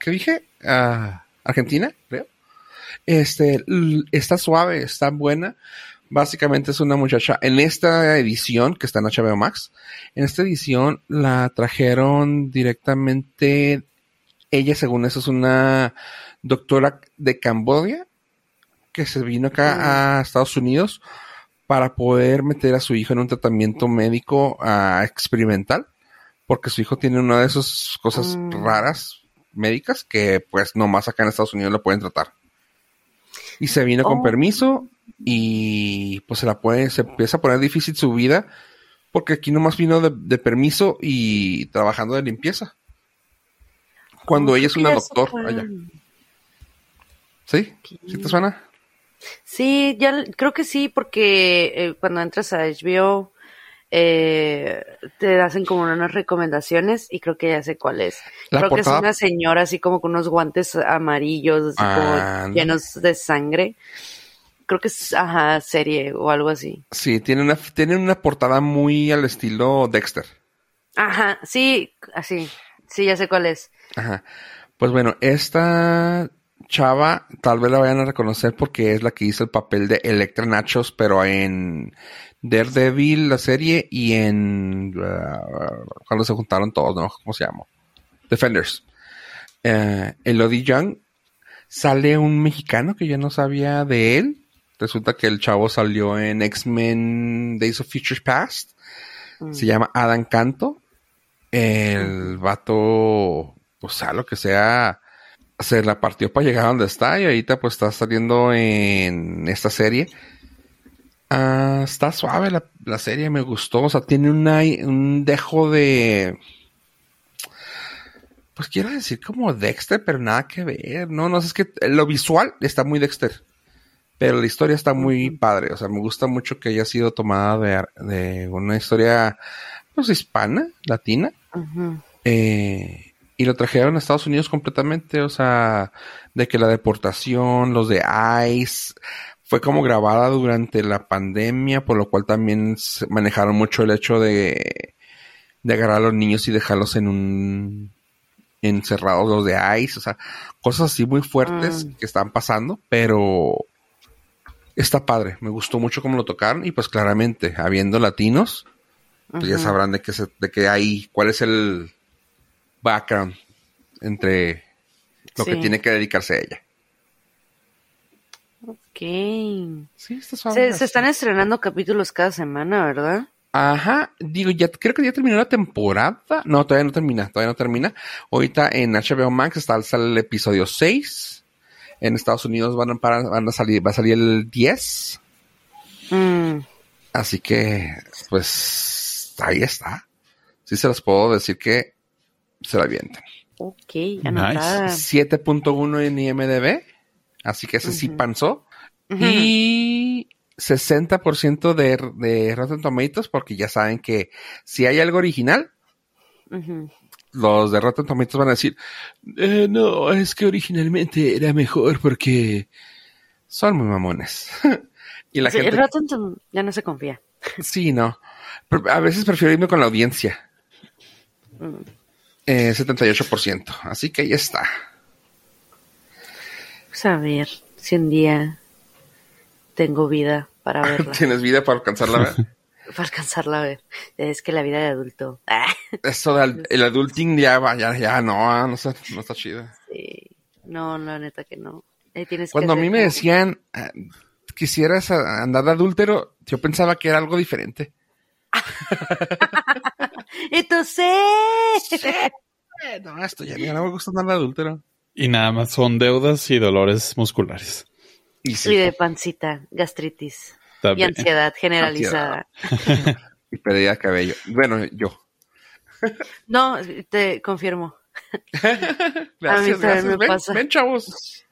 ¿qué dije? Ah, Argentina, creo. Este está suave, está buena. Básicamente es una muchacha en esta edición que está en HBO Max. En esta edición la trajeron directamente ella según eso es una doctora de Camboya que se vino acá a Estados Unidos para poder meter a su hijo en un tratamiento médico ah, experimental, porque su hijo tiene una de esas cosas Mm. raras médicas que pues nomás acá en Estados Unidos lo pueden tratar. Y se vino con Oh. permiso y pues se la puede, se empieza a poner difícil su vida porque aquí nomás vino de, de permiso y trabajando de limpieza. Cuando Oh, ella es una doctor allá. ¿Sí? ¿Sí te suena? Sí, ya creo que sí, porque eh, cuando entras a HBO eh, te hacen como unas recomendaciones y creo que ya sé cuál es. La creo que es una señora así como con unos guantes amarillos, así como Anda. llenos de sangre. Creo que es, ajá, serie o algo así. Sí, tiene una, tiene una portada muy al estilo Dexter. Ajá, sí, así. Sí, ya sé cuál es. Ajá. Pues bueno, esta chava tal vez la vayan a reconocer porque es la que hizo el papel de Electra Nachos, pero en Daredevil, la serie, y en... uh, cuando se juntaron todos, ¿no? ¿Cómo se llama? Defenders. Eh, Elodie Young. Sale un mexicano que yo no sabía de él. Resulta que el chavo salió en X-Men Days of Futures Past. Mm. Se llama Adam Canto. El vato, pues sea lo que sea, se la partió para llegar a donde está y ahorita pues está saliendo en esta serie. Ah, está suave la, la serie, me gustó. O sea, tiene una, un dejo de... Pues quiero decir como Dexter, pero nada que ver. No, no, es que lo visual está muy Dexter. Pero la historia está muy padre. O sea, me gusta mucho que haya sido tomada de, de una historia, pues, hispana, latina. Eh, y lo trajeron a Estados Unidos completamente, o sea, de que la deportación, los de ICE, fue como grabada durante la pandemia, por lo cual también se manejaron mucho el hecho de, de agarrar a los niños y dejarlos en un encerrados los de ICE, o sea, cosas así muy fuertes Mm. que están pasando, pero está padre, me gustó mucho cómo lo tocaron y pues claramente, habiendo latinos, pues ya sabrán de qué se, de qué hay, cuál es el background entre lo que tiene que dedicarse a ella. Ok. Sí, está suave. Se, se están estrenando capítulos cada semana, ¿verdad? Ajá, digo, ya creo que ya terminó la temporada. No, todavía no termina, todavía no termina. Ahorita en HBO Max está sale el episodio 6. En Estados Unidos van a, parar- van a salir, va a salir el 10. Mm, Así que, pues, ahí está. Sí se los puedo decir que se la avientan. ok, anotada. 7.1 en IMDB. Así que ese sí Ujú. Ujú. Y 60% de, de Rotten Tomatoes, porque ya saben que si hay algo original, los de Rotten Tomatoes van a decir, "Eh, no, es que originalmente era mejor porque son muy mamones. [laughs] y la Sí, gente, Rotten Tom- ya no se confía. [laughs] sí, no. Pero a veces prefiero irme con la audiencia. Mm. Eh, 78%. Así que ahí está. Pues a ver si un día tengo vida para [laughs] verla, Tienes vida para alcanzarla. ¿verdad? [laughs] para alcanzarla a ver. Es que la vida de adulto. [laughs] Eso del el adulting ya va, ya, ya no, ah, no está, no está chido. sí. No, la neta que no. Ahí tienes que Cuando a mí me decían, ah, quisieras andar de adúltero, yo pensaba que era algo diferente. Entonces. No, esto ya, ya no me gusta andar de adúltero. Y nada más son deudas y dolores musculares. Y de pancita, gastritis y ansiedad [laughs] generalizada. y pérdida de cabello. Bueno, yo. [laughs] No, te confirmo. [laughs] Gracias, también gracias. me Ven, pasa. ven, chavos.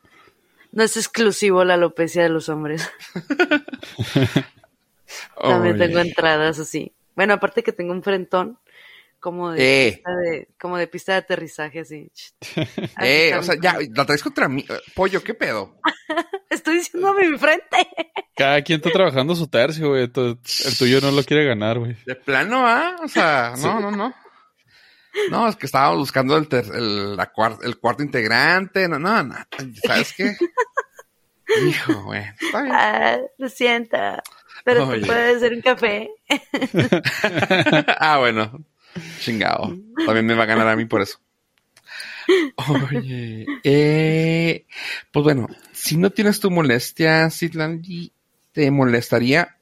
No es exclusivo la alopecia de los hombres. También tengo entradas así. Bueno, aparte que tengo un frentón como de, Eh. pista de como de pista de aterrizaje así. [laughs] Eh, o sea, ya, la traes contra mí. Eh, Pollo, ¿qué pedo? [laughs] Estoy diciendo a mi frente. [laughs] Cada quien está trabajando su tercio, güey. El tuyo no lo quiere ganar, güey. De plano, ¿ah? O sea, no, no, no. No, es que estábamos buscando el, ter- el, la cuar- el cuarto integrante. No, no, no. ¿Sabes qué? Hijo, güey. Está bien. Ah, lo siento. Pero Oye. tú puedes hacer un café. ah, bueno. Chingado. También me va a ganar a mí por eso. Oye. Eh, pues bueno, si no tienes tu molestia, Citlandi, ¿te molestaría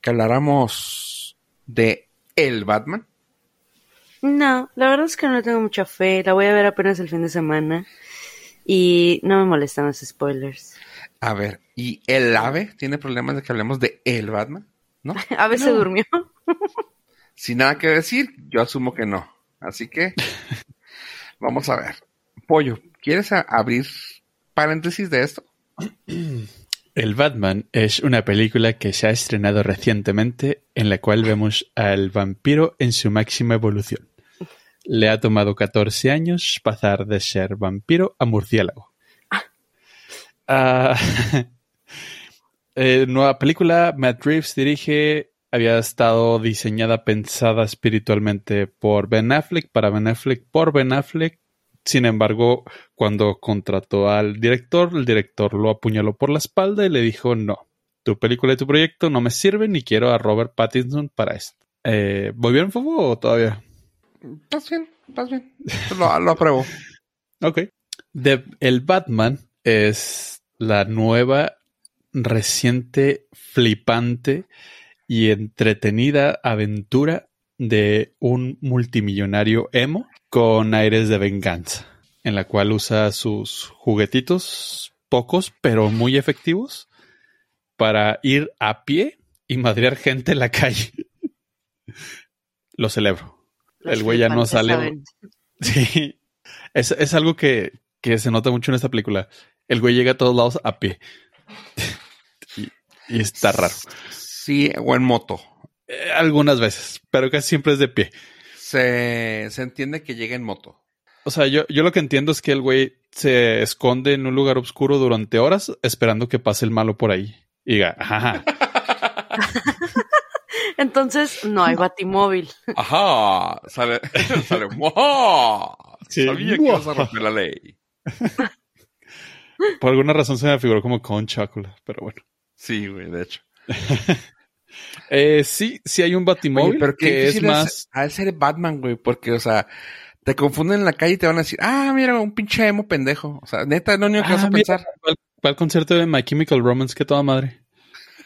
que habláramos de el Batman? No, la verdad es que no le tengo mucha fe. La voy a ver apenas el fin de semana. Y no me molestan los spoilers. A ver, ¿y el ave tiene problemas de que hablemos de el Batman? ¿No? [laughs] A veces No. durmió. [laughs] Sin nada que decir, yo asumo que no. Así que [laughs] vamos a ver. Pollo, ¿quieres abrir paréntesis de esto? [clears throat] El Batman es una película que se ha estrenado recientemente en la cual vemos al vampiro en su máxima evolución. Le ha tomado 14 años pasar de ser vampiro a murciélago. Ah, [laughs] eh, nueva película, Matt Reeves dirige, había estado diseñada, pensada espiritualmente por Ben Affleck, para Ben Affleck, por Ben Affleck. Sin embargo, cuando contrató al director, el director lo apuñaló por la espalda y le dijo, no, tu película y tu proyecto no me sirven y quiero a Robert Pattinson para esto. Eh, ¿Voy bien, Fuego, o todavía? Estás bien, estás bien. Lo, lo apruebo. [laughs] Ok. El Batman es la nueva, reciente, flipante y entretenida aventura de un multimillonario emo con aires de venganza, en la cual usa sus juguetitos, pocos pero muy efectivos, para ir a pie y madrear gente en la calle. Lo celebro. Los El güey ya no sale. saben. [laughs] Sí. Es, es algo que, que se nota mucho en esta película. El güey llega a todos lados a pie. [laughs] y, y está raro. Sí, o en moto. Eh, algunas veces, pero casi siempre es de pie. Se, se entiende que llega en moto. O sea, yo, yo lo que entiendo es que el güey se esconde en un lugar oscuro durante horas esperando que pase el malo por ahí. Y diga, ajá, [laughs] Entonces, no hay batimóvil. Ajá. Sale, [laughs] sale. ¡Wow! Sí. Sabía que ibas a romper la ley. por alguna razón se me figuró como con Chocula, pero bueno. Sí, güey, de hecho. [laughs] Eh, sí, sí hay un batimóvil Oye, pero que es más... de ser Batman, güey, porque, o sea, te confunden en la calle y te van a decir, ah, mira, un pinche emo pendejo. O sea, neta, lo único que vas Ah, a mira, pensar. ¿cuál, concierto de My Chemical Romance que toda madre?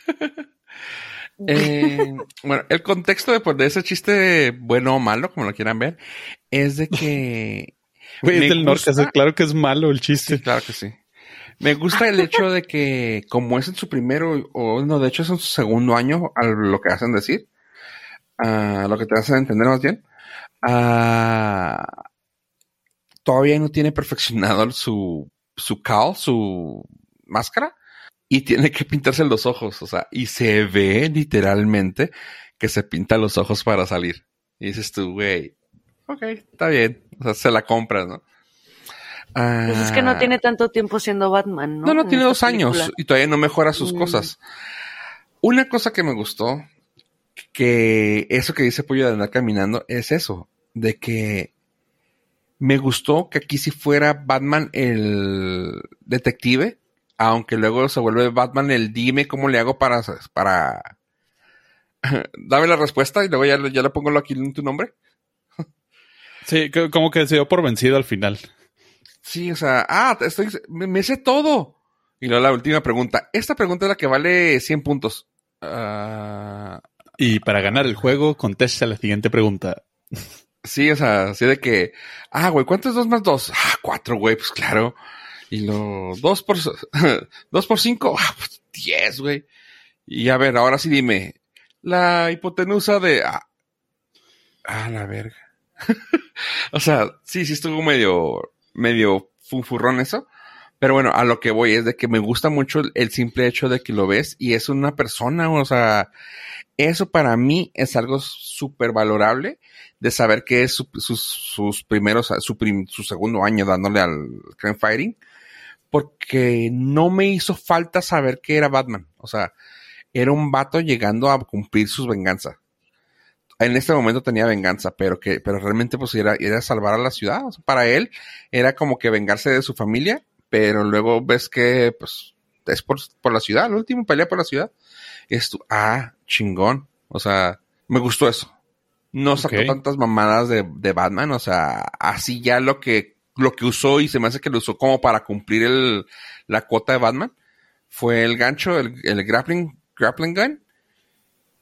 [laughs] Eh, bueno, el contexto de, pues, de ese chiste, bueno o malo, como lo quieran ver, es de que. [laughs] Güey, es del norte, claro que es malo el chiste. Sí, claro que sí. Me gusta el hecho de que, como es en su primero, o no, de hecho es en su segundo año, a lo que hacen decir, a lo que te hacen entender más bien, ah, todavía no tiene perfeccionado su, su cal, su máscara, y tiene que pintarse los ojos, o sea, y se ve literalmente que se pinta los ojos para salir. Y dices tú, güey, ok, está bien, o sea, se la compras, ¿no? Pues es que no Ah, tiene tanto tiempo siendo Batman, ¿no? no, no, En tiene dos años película. y todavía no mejora sus Mm. cosas. Una cosa que me gustó, que eso que dice Pollo de andar caminando, es eso, de que me gustó que aquí sí fuera Batman el detective, aunque luego se vuelve Batman el dime cómo le hago para, para, [laughs] dame la respuesta y luego ya, le- ya le pongo aquí en tu nombre. Sí, co- como que se dio por vencido al final. Sí, o sea, ah, estoy, me, me sé todo. Y luego la última pregunta. Esta pregunta es la que vale 100 puntos. Ah, Y para ganar el juego, contesta la siguiente pregunta. sí, o sea, así de que, ah, güey, ¿cuánto es 2 más 2? Ah, 4, güey, pues claro. Y lo, 2 por, [laughs] 2 por 5, ah, pues 10, güey. Y a ver, ahora sí dime, la hipotenusa de, ah, ah la verga. [laughs] o sea, sí, sí estuvo medio, medio funfurrón eso. Pero bueno, a lo que voy es de que me gusta mucho el simple hecho de que lo ves y es una persona, o sea, eso para mí es algo súper valorable de saber que es su- sus, sus primeros, su, su segundo año dándole al crime fighting, porque no me hizo falta saber que era Batman. O sea, era un vato llegando a cumplir sus venganzas. En este momento tenía venganza, pero que, pero realmente pues era, era salvar a la ciudad. O sea, para él era como que vengarse de su familia, pero luego ves que pues es por, por la ciudad, el último pelea por la ciudad. Y es tu, ah, chingón. O sea, me gustó eso. No sacó tantas mamadas de, de Batman, o sea, así ya lo que, lo que usó y se me hace que lo usó como para cumplir el, la cuota de Batman fue el gancho, el, el grappling, grappling gun,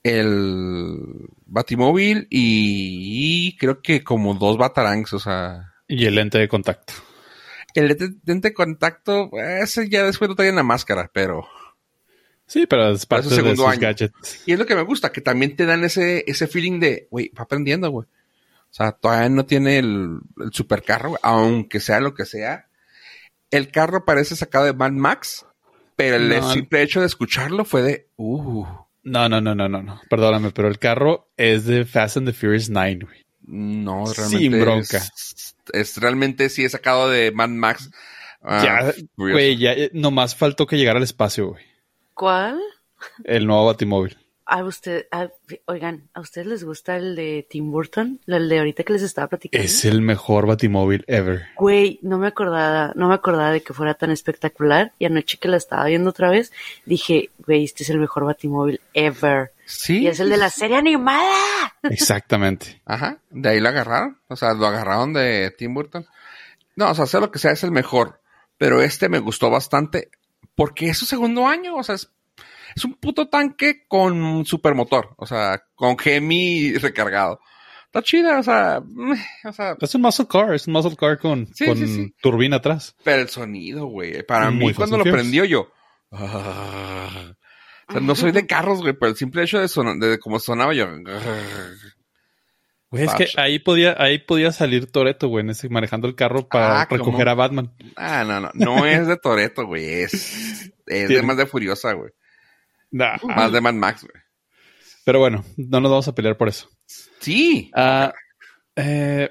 el batimóvil y, creo que como dos batarangs, o sea, Y el lente de contacto. el lente lente de contacto, ese ya después lo trae la máscara, pero Sí, pero es parte su de segundo sus año. gadgets. Y es lo que me gusta, que también te dan ese, ese feeling de, güey, va aprendiendo, güey. O sea, todavía no tiene el, el supercarro, aunque sea lo que sea. El carro parece sacado de Mad Max, pero el No. simple hecho de escucharlo fue de, uh, No, no, no, no, no, no. Perdóname, pero el carro es de Fast and the Furious 9, güey. no, realmente. Sin bronca. Es, es realmente sí es sacado de Mad Max. ah, ya, güey, ya eh, nomás faltó que llegara al espacio, güey. ¿Cuál? El nuevo Batimóvil. A usted, a- oigan, ¿a ustedes les gusta el de Tim Burton? El de ahorita que les estaba platicando. Es el mejor Batimóvil ever. Güey, no me acordaba, no me acordaba de que fuera tan espectacular. Y anoche que la estaba viendo otra vez, dije, güey, este es el mejor batimóvil ever. Sí. Y es el de la serie animada. Exactamente. [laughs] Ajá, de ahí lo agarraron. O sea, lo agarraron de Tim Burton. No, o sea, sea lo que sea, es el mejor. Pero este me gustó bastante porque es su segundo año. O sea, es, es un puto tanque con supermotor. O sea, con Gemi recargado. Está chida, o sea, meh, o sea, Es un muscle car, es un muscle car con, Sí, con sí, sí. turbina atrás. pero el sonido, güey. Para Muy mí, cuando lo prendió yo. ah. o sea, no soy de carros, güey, pero el simple hecho de, son- de cómo sonaba yo. Güey, es que ahí podía, ahí podía salir Toreto, güey, en ese- manejando el carro para Ah, ¿cómo? recoger a Batman. Ah, no, no, no es de Toreto, güey. Es, es de más de Furiosa, güey. Nah. Más de Mad Max, güey. Pero bueno, no nos vamos a pelear por eso. Sí. Ah, eh,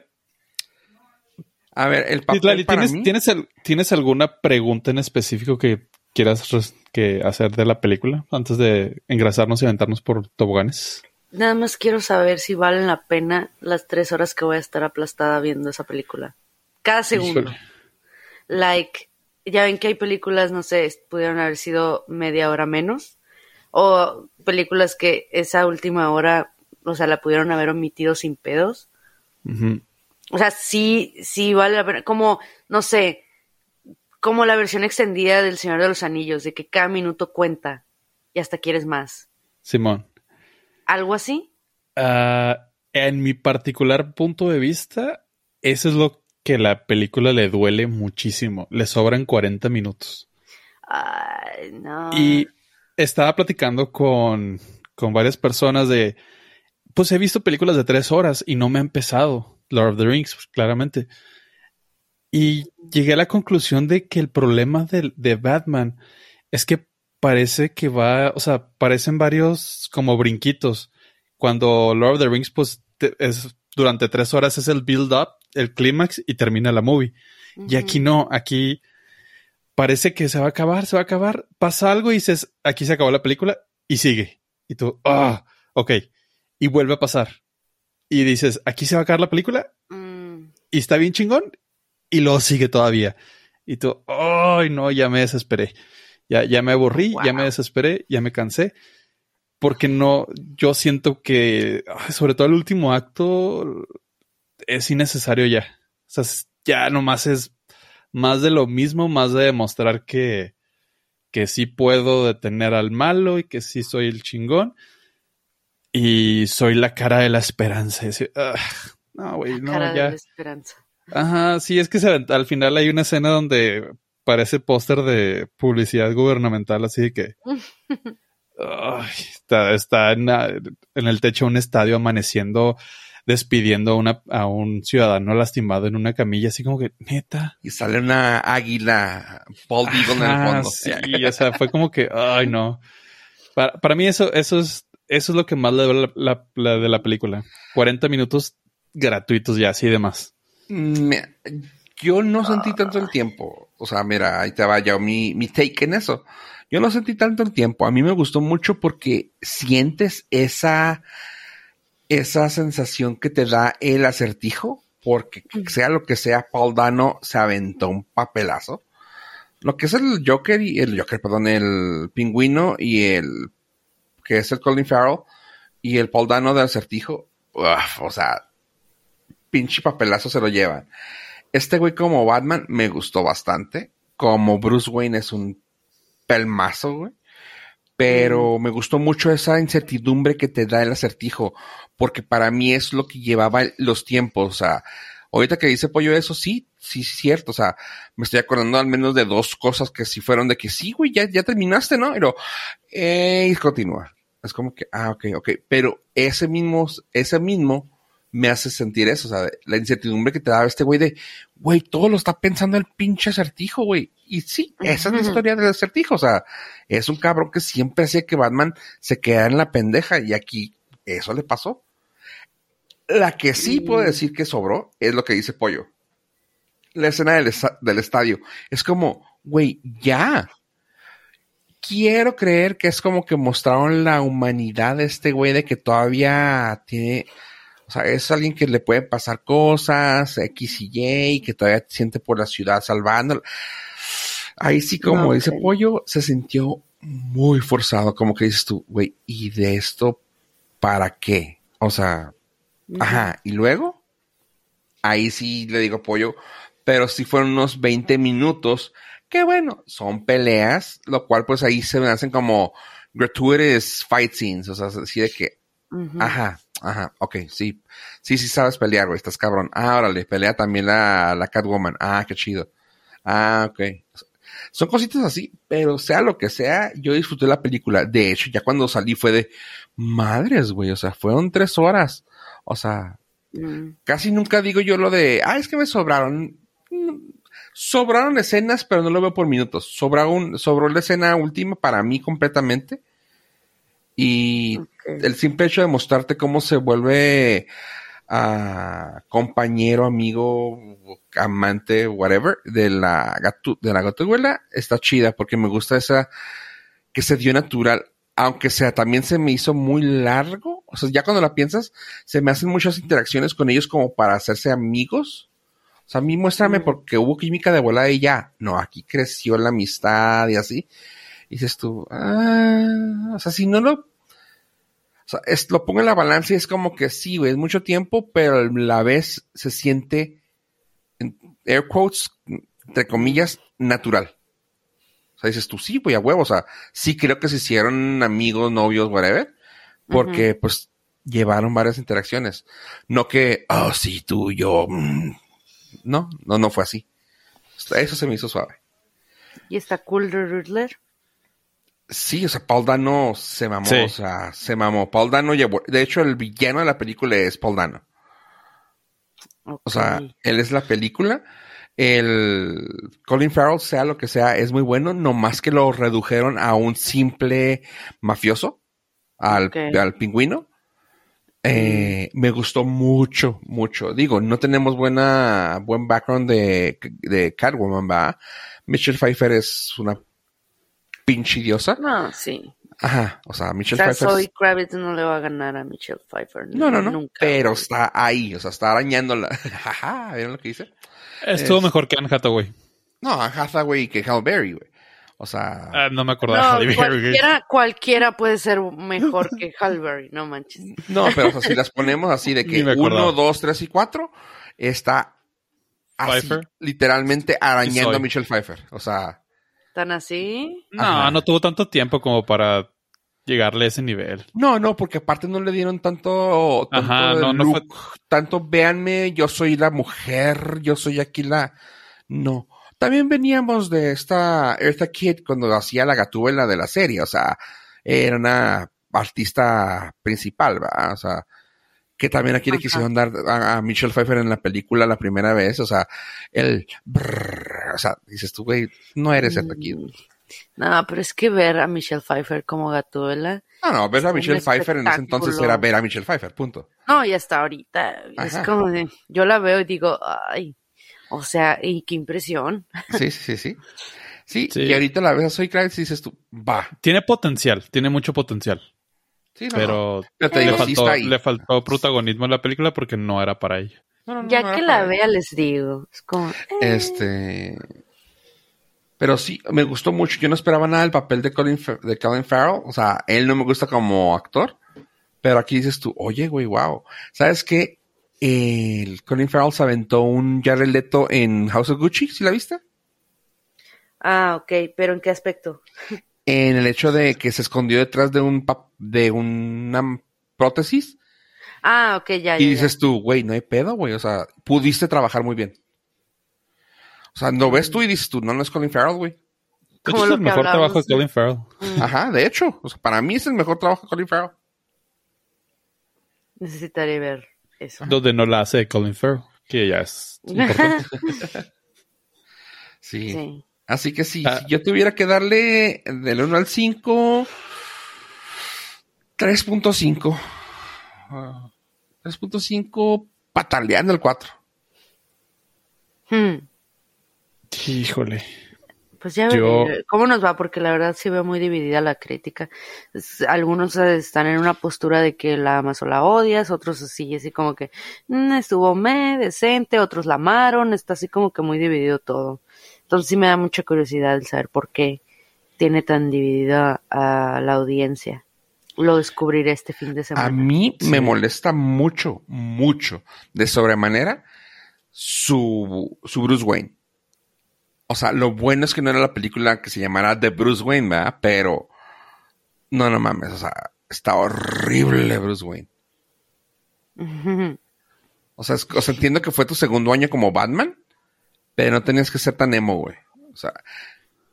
A ver, el papel Citlali, para ¿tienes, mí... ¿tienes, al- ¿tienes alguna pregunta en específico que quieras que hacer de la película antes de engrasarnos y aventarnos por toboganes? Nada más quiero saber si valen la pena las tres horas que voy a estar aplastada viendo esa película. Cada segundo. Híjole. Like, ya ven que hay películas, no sé, pudieron haber sido media hora menos. O películas que esa última hora, o sea, la pudieron haber omitido sin pedos. O sea, sí, sí vale la pena. Como, no sé, como la versión extendida del Señor de los Anillos, de que cada minuto cuenta y hasta quieres más. Simón. ¿Algo así? Ah, en mi particular punto de vista, eso es lo que la película le duele muchísimo. Le sobran 40 minutos. Ay, no. Y estaba platicando con, con varias personas de, pues he visto películas de tres horas y no me ha empezado. Lord of the Rings, pues, claramente. Y llegué a la conclusión de que el problema de, de Batman es que parece que va, o sea, parecen varios como brinquitos. Cuando Lord of the Rings, pues te- es durante tres horas es el build up, el clímax y termina la movie. Y aquí no, aquí parece que se va a acabar, se va a acabar, pasa algo y dices, aquí se acabó la película y sigue. Y tú, ah, ok. Y vuelve a pasar. Y dices, aquí se va a acabar la película Mm, y está bien chingón y luego sigue todavía. Y tú, ay, no, ya me desesperé. Ya, ya me aburrí, ya me desesperé, ya me cansé. Porque no, yo siento que, sobre todo el último acto, es innecesario ya. O sea, ya nomás es más de lo mismo, más de demostrar que, que sí puedo detener al malo y que sí soy el chingón. Y soy la cara de la esperanza. No, güey, no, cara de ya. la esperanza. Ajá, sí, es que se al final hay una escena donde parece póster de publicidad gubernamental, así de que [laughs] está, está en, en el techo de un estadio amaneciendo despidiendo a, una, a un ciudadano lastimado en una camilla, así como que, neta. Y sale una águila Paul Eagle en el fondo. Sí, o sea, fue como que, ay, no. Para, para mí eso, eso es, eso es lo que más le duele la, la- la de la película. 40 minutos gratuitos ya, así de más. Mm, Mira, Yo no sentí tanto el tiempo. O sea, mira, ahí te va ya mi, mi take en eso. Yo no sentí tanto el tiempo. A mí me gustó mucho porque sientes esa, esa sensación que te da el acertijo. Porque sea lo que sea, Paul Dano se aventó un papelazo. Lo que es el Joker y el Joker, perdón, el pingüino y el que es el Colin Farrell y el Paul Dano de acertijo. uf, o sea, pinche papelazo se lo llevan. Este güey como Batman me gustó bastante. Como Bruce Wayne es un pelmazo, güey. Pero me gustó mucho esa incertidumbre que te da el acertijo, porque para mí es lo que llevaba los tiempos. O sea, ahorita que dice Pollo eso, sí, sí, es cierto. O sea, me estoy acordando al menos de dos cosas que sí fueron de que sí, güey, ya, ya terminaste, ¿no? Pero, eh, y continúa. Es como que, ah, ok, ok. Pero ese mismo, ese mismo me hace sentir eso, o sea, la incertidumbre que te daba este güey de, güey, todo lo está pensando el pinche acertijo, güey. Y sí, esa es la historia del acertijo, o sea, es un cabrón que siempre hacía que Batman se quedara en la pendeja y aquí eso le pasó. La que sí puedo decir que sobró es lo que dice Pollo. La escena del, esta- del estadio. Es como, güey, ya. Quiero creer que es como que mostraron la humanidad de este güey de que todavía tiene, o sea, es alguien que le pueden pasar cosas, X y Y, que todavía siente por la ciudad salvando. Ahí sí, como dice Pollo, se sintió muy forzado, como que dices tú, güey, ¿y de esto para qué? O sea, Ajá, y luego, ahí sí le digo pollo, pero sí fueron unos 20 minutos, que bueno, son peleas, lo cual pues ahí se me hacen como gratuitous fight scenes, o sea, así de que, ajá, ajá, ok, sí, sí, sí sabes pelear, güey, estás cabrón. Ah, órale, pelea también la, la Catwoman, ah, qué chido. Ah, ok. Son cositas así, pero sea lo que sea, yo disfruté la película. De hecho, ya cuando salí fue de madres, güey, o sea, fueron tres horas. O sea, Mm. casi nunca digo yo lo de, ah, es que me sobraron. Mm, Sobraron escenas, pero no lo veo por minutos. Sobra un, sobró la escena última para mí completamente. Y el simple hecho de mostrarte cómo se vuelve ah, compañero, amigo, amante, whatever, de la gatu, de la gatuela, está chida porque me gusta esa que se dio natural, aunque sea también se me hizo muy largo. O sea, ya cuando la piensas, se me hacen muchas interacciones con ellos como para hacerse amigos. O sea, a mí muéstrame Mm. porque hubo química de volada y ya. No, aquí creció la amistad y así. Y dices tú, ah, o sea, si no lo sea, es- lo pongo en la balanza y es como que sí, güey, es mucho tiempo, pero a la vez se siente, en air quotes, entre comillas, natural. O sea, dices tú, sí, güey, a huevo. O sea, sí creo que se hicieron amigos, novios, whatever, porque pues llevaron varias interacciones. No que, oh, sí, tú, yo. mm. No, no, no fue así. Eso se me hizo suave. ¿Y está cool de Riddler? Sí, o sea, Paul Dano se mamó, Sí. o sea, se mamó. Paul Dano llevó, de hecho, el villano de la película es Paul Dano. O sea, él es la película. El Colin Farrell, sea lo que sea, es muy bueno, nomás que lo redujeron a un simple mafioso, al, al pingüino. Eh, me gustó mucho, mucho. Digo, no tenemos buena, buen background de, de Catwoman, ¿va? Michelle Pfeiffer es una pinche diosa. No, sí. Ajá, o sea, O Michelle sea, Pfeiffer. Zoe Kravitz no le va a ganar a Michelle Pfeiffer. No, no, no. Nunca. pero está ahí, o sea, está arañándola. [laughs] Jaja, ¿vieron lo que dice? Estuvo Es- mejor que Anne Hathaway. No, a Hathaway que Halle Berry, güey. O sea, Ah, no me acordaba No, de cualquiera, cualquiera puede ser mejor que Halberry, no manches. no, pero o sea, si las ponemos así de [laughs] que uno, dos, tres y cuatro, está así, Pfeiffer. literalmente arañando a Michelle Pfeiffer. O sea, ¿Tan así? No, Ajá. no tuvo tanto tiempo como para llegarle a ese nivel. no, no, porque aparte no le dieron tanto, tanto Ajá, no, no look, tanto véanme, yo soy la mujer, yo soy aquí la, no. También veníamos de esta Eartha Kitt cuando hacía la gatúbela de la serie, o sea, era una artista principal, ¿verdad? O sea, que también aquí le quisieron dar a, a Michelle Pfeiffer en la película la primera vez, o sea, el brrr, o sea, dices tú, güey, no eres el aquí. Mm. No, pero es que ver a Michelle Pfeiffer como Gatuela. No, no, ver a Michelle Pfeiffer en ese entonces era ver a Michelle Pfeiffer, punto. No, y hasta ahorita. Es como de. Yo la veo y digo, ay. O sea, y qué impresión. Sí, sí, sí, sí. Sí, Sí. y ahorita la ves a Zoe Kravitz y dices tú, va. Tiene potencial, tiene mucho potencial. Sí, no, pero te le, digo, faltó, le protagonismo en la película porque no era para ella. No, no, no, Ya no que la vea, les digo. Es como. eh, Este. Pero sí, me gustó mucho. Yo no esperaba nada del papel de Colin, de Colin Farrell. O sea, él no me gusta como actor. Pero aquí dices tú, oye, güey, wow. ¿Sabes qué? El Colin Farrell se aventó un Jared Leto en House of Gucci, ¿sí la viste? Ah, ok, pero ¿en qué aspecto? [laughs] En el hecho de que se escondió detrás de un pap- de una prótesis. Ah, ok, ya, ya. Y ya. dices tú, güey, no hay pedo, güey. O sea, pudiste trabajar muy bien. O sea, no ves tú y dices tú, no, no es Colin Farrell, güey. Como es lo el que mejor trabajo de de- Colin Farrell. Ajá, de hecho. O sea, para mí es el mejor trabajo de Colin Farrell. Necesitaré ver eso. Donde no la hace Colin Farrell, que ya es importante. [laughs] Sí. Sí. Así que sí, Ah. si yo tuviera que darle del 1 al 5, 3.5. Ah, 3.5 pataleando el 4. Hmm. Híjole. Pues ya Yo- veré cómo nos va, porque la verdad sí veo muy dividida la crítica. Algunos están en una postura de que la amas o la odias, otros así, así como que "Mm, estuvo me, decente, otros la amaron, está así como que muy dividido todo. Entonces sí me da mucha curiosidad el saber por qué tiene tan dividida a la audiencia. Lo descubriré este fin de semana. A mí Sí. me molesta mucho, mucho, de sobremanera, su, su Bruce Wayne. O sea, lo bueno es que no era la película que se llamara The Bruce Wayne, ¿verdad? Pero, no, no mames, o sea, está horrible Bruce Wayne. O sea, es- o sea, entiendo que fue tu segundo año como Batman, pero no tenías que ser tan emo, güey. O sea,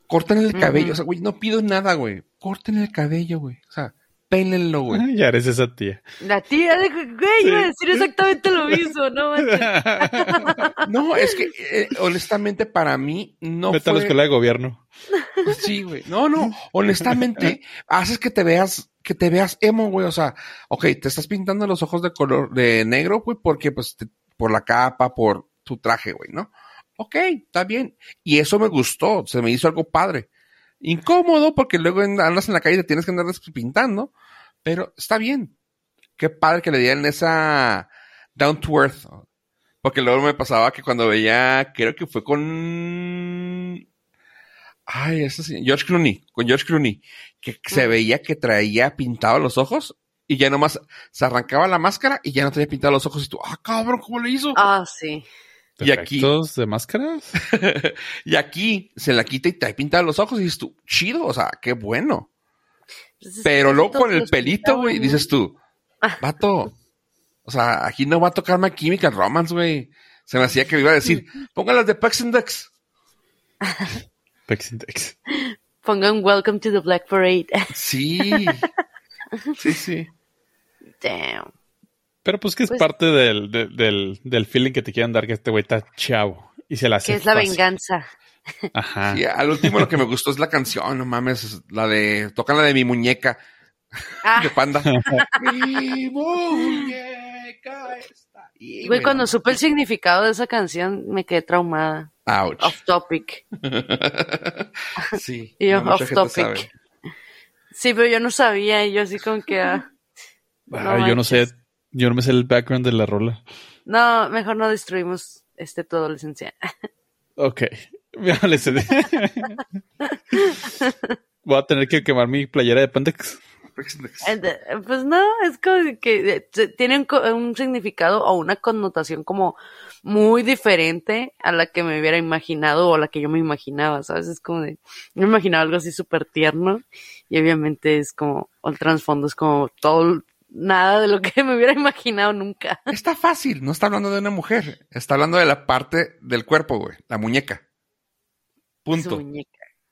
corten el cabello. O sea, güey, no pido nada, güey. Corten el cabello, güey. O sea, pélenlo, güey. [laughs] Ya eres esa tía. La tía de güey, iba a decir exactamente lo mismo, no manches. [laughs] No, es que, eh, honestamente, para mí, no Vete a la fue... escuela de gobierno. Sí, güey. No, no. Honestamente, [laughs] haces que te veas, que te veas emo, güey. O sea, ok, te estás pintando los ojos de color, de negro, güey, porque, pues, te- por la capa, por tu traje, güey, ¿no? Ok, está bien. Y eso me gustó, se me hizo algo padre. Incómodo, porque luego andas en la calle y te tienes que andar pintando, pero está bien. Qué padre que le dieran esa down to earth. Porque luego me pasaba que cuando veía, creo que fue con Ay, ese sí, George Clooney, con George Clooney, que se veía que traía pintados los ojos y ya nomás se arrancaba la máscara y ya no tenía pintados los ojos y tú, ah, cabrón, ¿cómo le hizo? Ah, sí. Y aquí- ¿Efectos de máscaras? [laughs] y aquí se la quita y trae pintados los ojos y dices tú, chido, o sea, qué bueno. Pues es Pero luego con el pelito, güey, dices tú, vato, o sea, aquí no va a tocar My Chemical Romance, güey. Se me hacía que me iba a decir, póngalas de Pex Index. [laughs] Pex Index. Pongan Welcome to the Black Parade. Sí, [laughs] sí, sí. Damn. Pero pues que es Pues- parte del, de- del, del feeling que te quieren dar que este güey está chavo. Y se la hace Que es la fácil. venganza. Ajá. Sí, al último lo que me gustó es la canción, no mames, es la de, tocan la de mi muñeca, Ah, de panda. [laughs] mi muñeca está güey, cuando supe el significado de esa canción me quedé traumada. Ouch. Off topic. [laughs] sí. [laughs] Y yo, off topic. sabe. Sí, pero yo no sabía y yo así como que... ah, Ah, yo no sé. Yo no me sé el background de la rola. No, mejor no destruimos este tu adolescencia. [laughs] Ok. Ya le sé. Voy a tener que quemar mi playera de Pandex. Eh, Pues no, es como que eh, tiene un, significado o una connotación como muy diferente a la que me hubiera imaginado o a la que yo me imaginaba, ¿sabes? Es como de, yo me imaginaba algo así súper tierno y obviamente es como, o el trasfondo es como todo, nada de lo que [laughs] me hubiera imaginado nunca. Está fácil, no está hablando de una mujer, está hablando de la parte del cuerpo, güey, la muñeca. Su Punto. muñeca.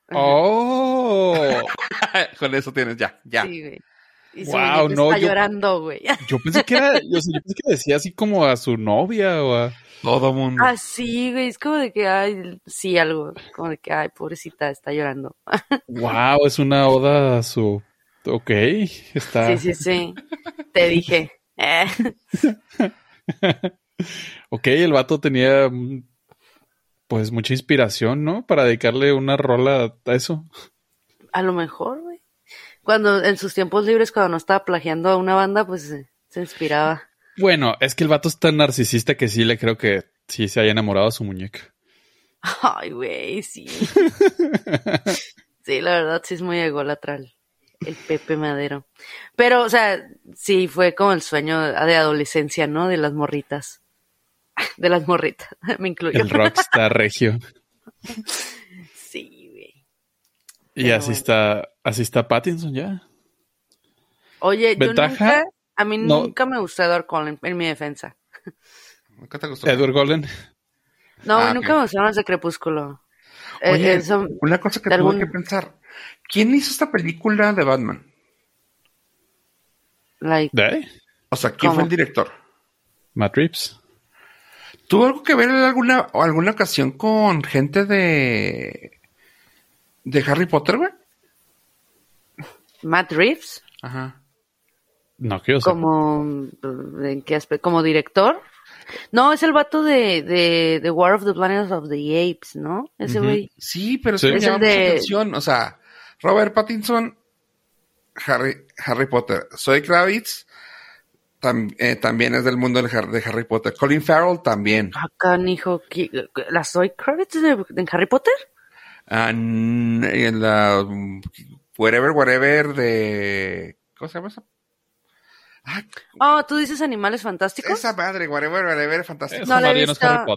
Ajá. Oh. [laughs] Con eso tienes, ya, ya. Sí, güey. Y su muñeca no, está yo- llorando, güey. [laughs] Yo pensé que era, yo, yo pensé que decía así como a su novia o a... Todo mundo. Así, güey, es como de que, ay, sí, algo, como de que, ay, pobrecita, está llorando. Wow, es una oda a su... Ok, está... Sí, sí, sí. Te dije. Eh, [laughs] Ok, el vato tenía pues mucha inspiración, ¿no? Para dedicarle una rola a eso. a lo mejor, güey. Cuando, en sus tiempos libres, cuando no estaba plagiando a una banda, pues se inspiraba. Bueno, es que el vato es tan narcisista que sí le creo que sí se haya enamorado a su muñeca. Ay, güey, sí. [laughs] Sí, la verdad, sí es muy ególatra el, Pepe Madero. Pero, o sea, sí fue como el sueño de adolescencia, ¿no? De las morritas. De las morritas, [laughs] me incluyo. El rockstar regio. Sí, güey. Y Pero así bueno. está, así está Pattinson ya. Oye, yo ¿Ventaja? nunca, a mí No. nunca me gustó Edward Cullen en mi defensa. ¿Nunca te gustó? Edward Golden. No, Ah, nunca me gustaron los de Crepúsculo. Eh, eso- una cosa que tuve algún- que pensar. ¿Quién hizo esta película de Batman? like, ¿De? O sea, ¿quién ¿Cómo? fue el director? Matt Reeves. ¿Tuvo algo que ver en alguna, alguna ocasión con gente de... de Harry Potter, güey? Matt Reeves, Ajá. No, que yo sé. como, ¿en qué aspecto? ¿Como director? No, es el vato de, de, de War of the Planet of the Apes, ¿no? Ese. Sí, pero Sí. Es el de- atención. O sea, Robert Pattinson, Harry, Harry Potter. Zoe Kravitz tam- eh, también es del mundo del Har- de Harry Potter. Colin Farrell también. Acá, hijo, ¿la Zoe Kravitz de, de Harry Potter? Ah, n- en la Whatever, Whatever de... ¿Cómo se llama esa? Ah, Oh, ¿tú dices Animales Fantásticos? esa madre, Whatever, Whatever, fantástico. No la he visto. Harry.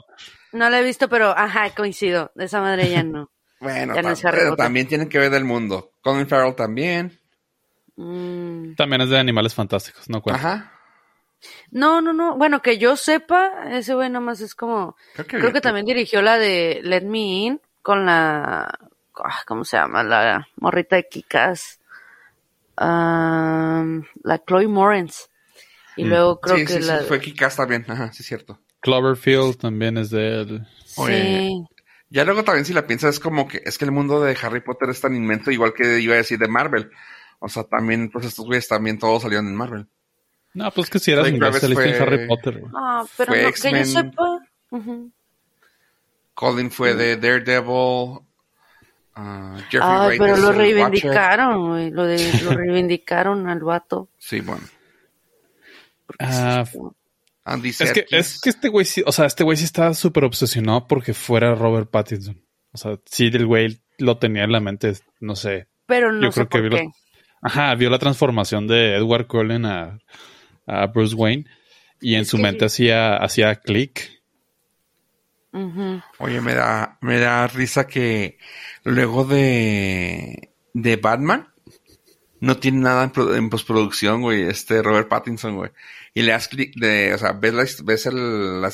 No la he visto, pero, ajá, coincido. De esa madre ya no. Bueno, Ya no tam- es Harry pero también tienen que ver del mundo. Colin Farrell también. Mm. También es de Animales Fantásticos, no cuenta. Ajá. No, no, no. Bueno, que yo sepa, ese güey nomás es como... Creo que, Creo que también dirigió la de Let Me In con la... ah, ¿Cómo se llama? La morrita de Kikas. la Chloe Moretz. Y luego creo Mm. sí, que sí, sí, la... fue Kikas también. Ajá, sí, es cierto. Cloverfield también es de él. Oye. Ya luego también si la piensas es como que es que el mundo de Harry Potter es tan inmenso, igual que iba a decir de Marvel. O sea, también, pues estos güeyes también todos salieron en Marvel. No, pues que si eras en fue- Harry Potter. güey. Ah, pero Fue no, que yo sepa... Colin fue de Daredevil. ah, Jeffrey Wright pero lo reivindicaron, güey. Lo, de- lo [laughs] reivindicaron al vato. Sí, bueno. Ah, Andy Es que, es que este güey sí, o sea, este güey sí estaba súper obsesionado porque fuera Robert Pattinson. O sea, sí, el güey lo tenía en la mente, no sé. Pero no Yo sé creo que por vi qué. Ajá, vio la transformación de Edward Cullen a, a Bruce Wayne y en Es su que mente hacía, hacía clic. Ujú. Oye, me da, me da risa que luego de, de Batman no tiene nada en, pro- en postproducción, güey, este Robert Pattinson, güey. Y le das clic de, o sea, ves, la, ves el, la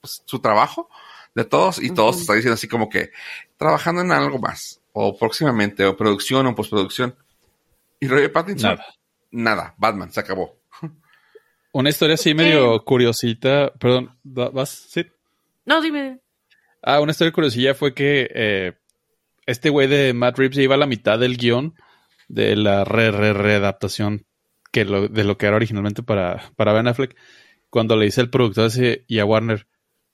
pues, su trabajo de todos y todos Ujú. están diciendo así como que trabajando en algo más, o próximamente, o producción o postproducción. Y Robert Pattinson, Nada. nada, Batman, se acabó. [laughs] Una historia así medio curiosita. Perdón, ¿va- ¿vas? Sí. No, dime. Ah, una historia curiosilla fue que eh, este güey de Matt Reeves iba a la mitad del guion de la re, re, readaptación que lo, de lo que era originalmente para, para Ben Affleck. Cuando le dice el productor y a Warner,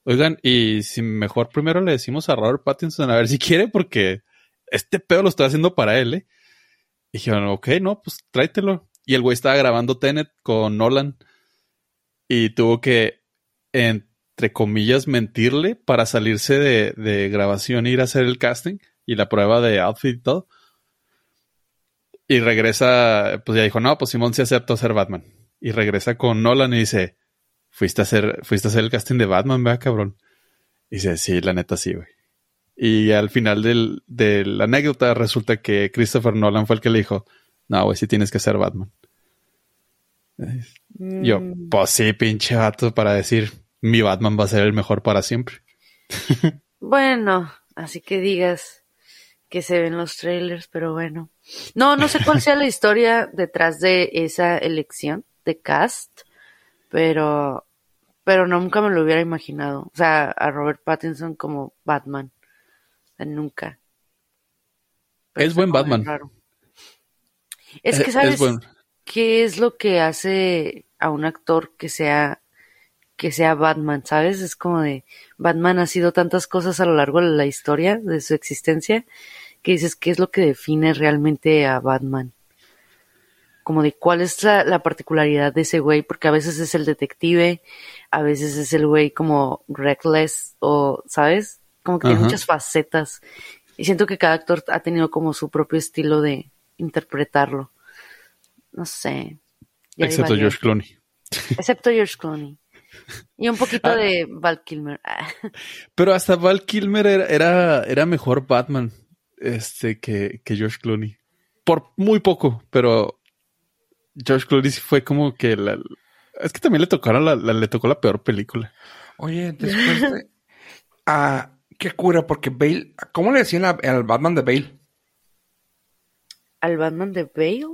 oigan, y si mejor primero le decimos a Robert Pattinson a ver si quiere, porque este pedo lo estoy haciendo para él, ¿eh? Y dijeron, ok, no, pues tráetelo. Y el güey estaba grabando Tenet con Nolan y tuvo que, entre comillas, mentirle para salirse de, de grabación e ir a hacer el casting y la prueba de outfit y todo. Y regresa, pues ya dijo, no, pues Simón sí aceptó ser Batman. Y regresa con Nolan y dice, fuiste a hacer, fuiste a hacer el casting de Batman, ¿verdad, cabrón? Y dice, sí, la neta sí, güey. Y al final del, de la anécdota resulta que Christopher Nolan fue el que le dijo, no, güey, sí tienes que ser Batman. Yo, Mm. pues sí, pinche vato, para decir, mi Batman va a ser el mejor para siempre. [laughs] Bueno, así que digas que se ven los trailers, pero bueno. No, no sé cuál sea la historia detrás de esa elección de cast, pero, pero nunca me lo hubiera imaginado. O sea, a Robert Pattinson como Batman. O sea, nunca. Pero Es buen Batman. raro. Es Eh, que, es ¿sabes buen. qué es lo que hace a un actor que sea que sea Batman, ¿sabes? Es como de Batman ha sido tantas cosas a lo largo de la historia de su existencia que dices qué es lo que define realmente a Batman. Como de cuál es la, la particularidad de ese güey, porque a veces es el detective, a veces es el güey como reckless o, ¿sabes? Como que tiene muchas facetas. Y siento que cada actor ha tenido como su propio estilo de interpretarlo. No sé. Ya Excepto. George Clooney. Excepto George Clooney. Y un poquito Ah. de Val Kilmer. Ah. Pero hasta Val Kilmer era, era, era mejor Batman este, que, que George Clooney. Por muy poco, pero George Clooney sí fue como que la... Es que también le tocaron la, la- le tocó la peor película. Oye, después de. [laughs] Ah, qué cura, porque Bale. ¿Cómo le decían a- al Batman de Bale? Al Batman de Bale.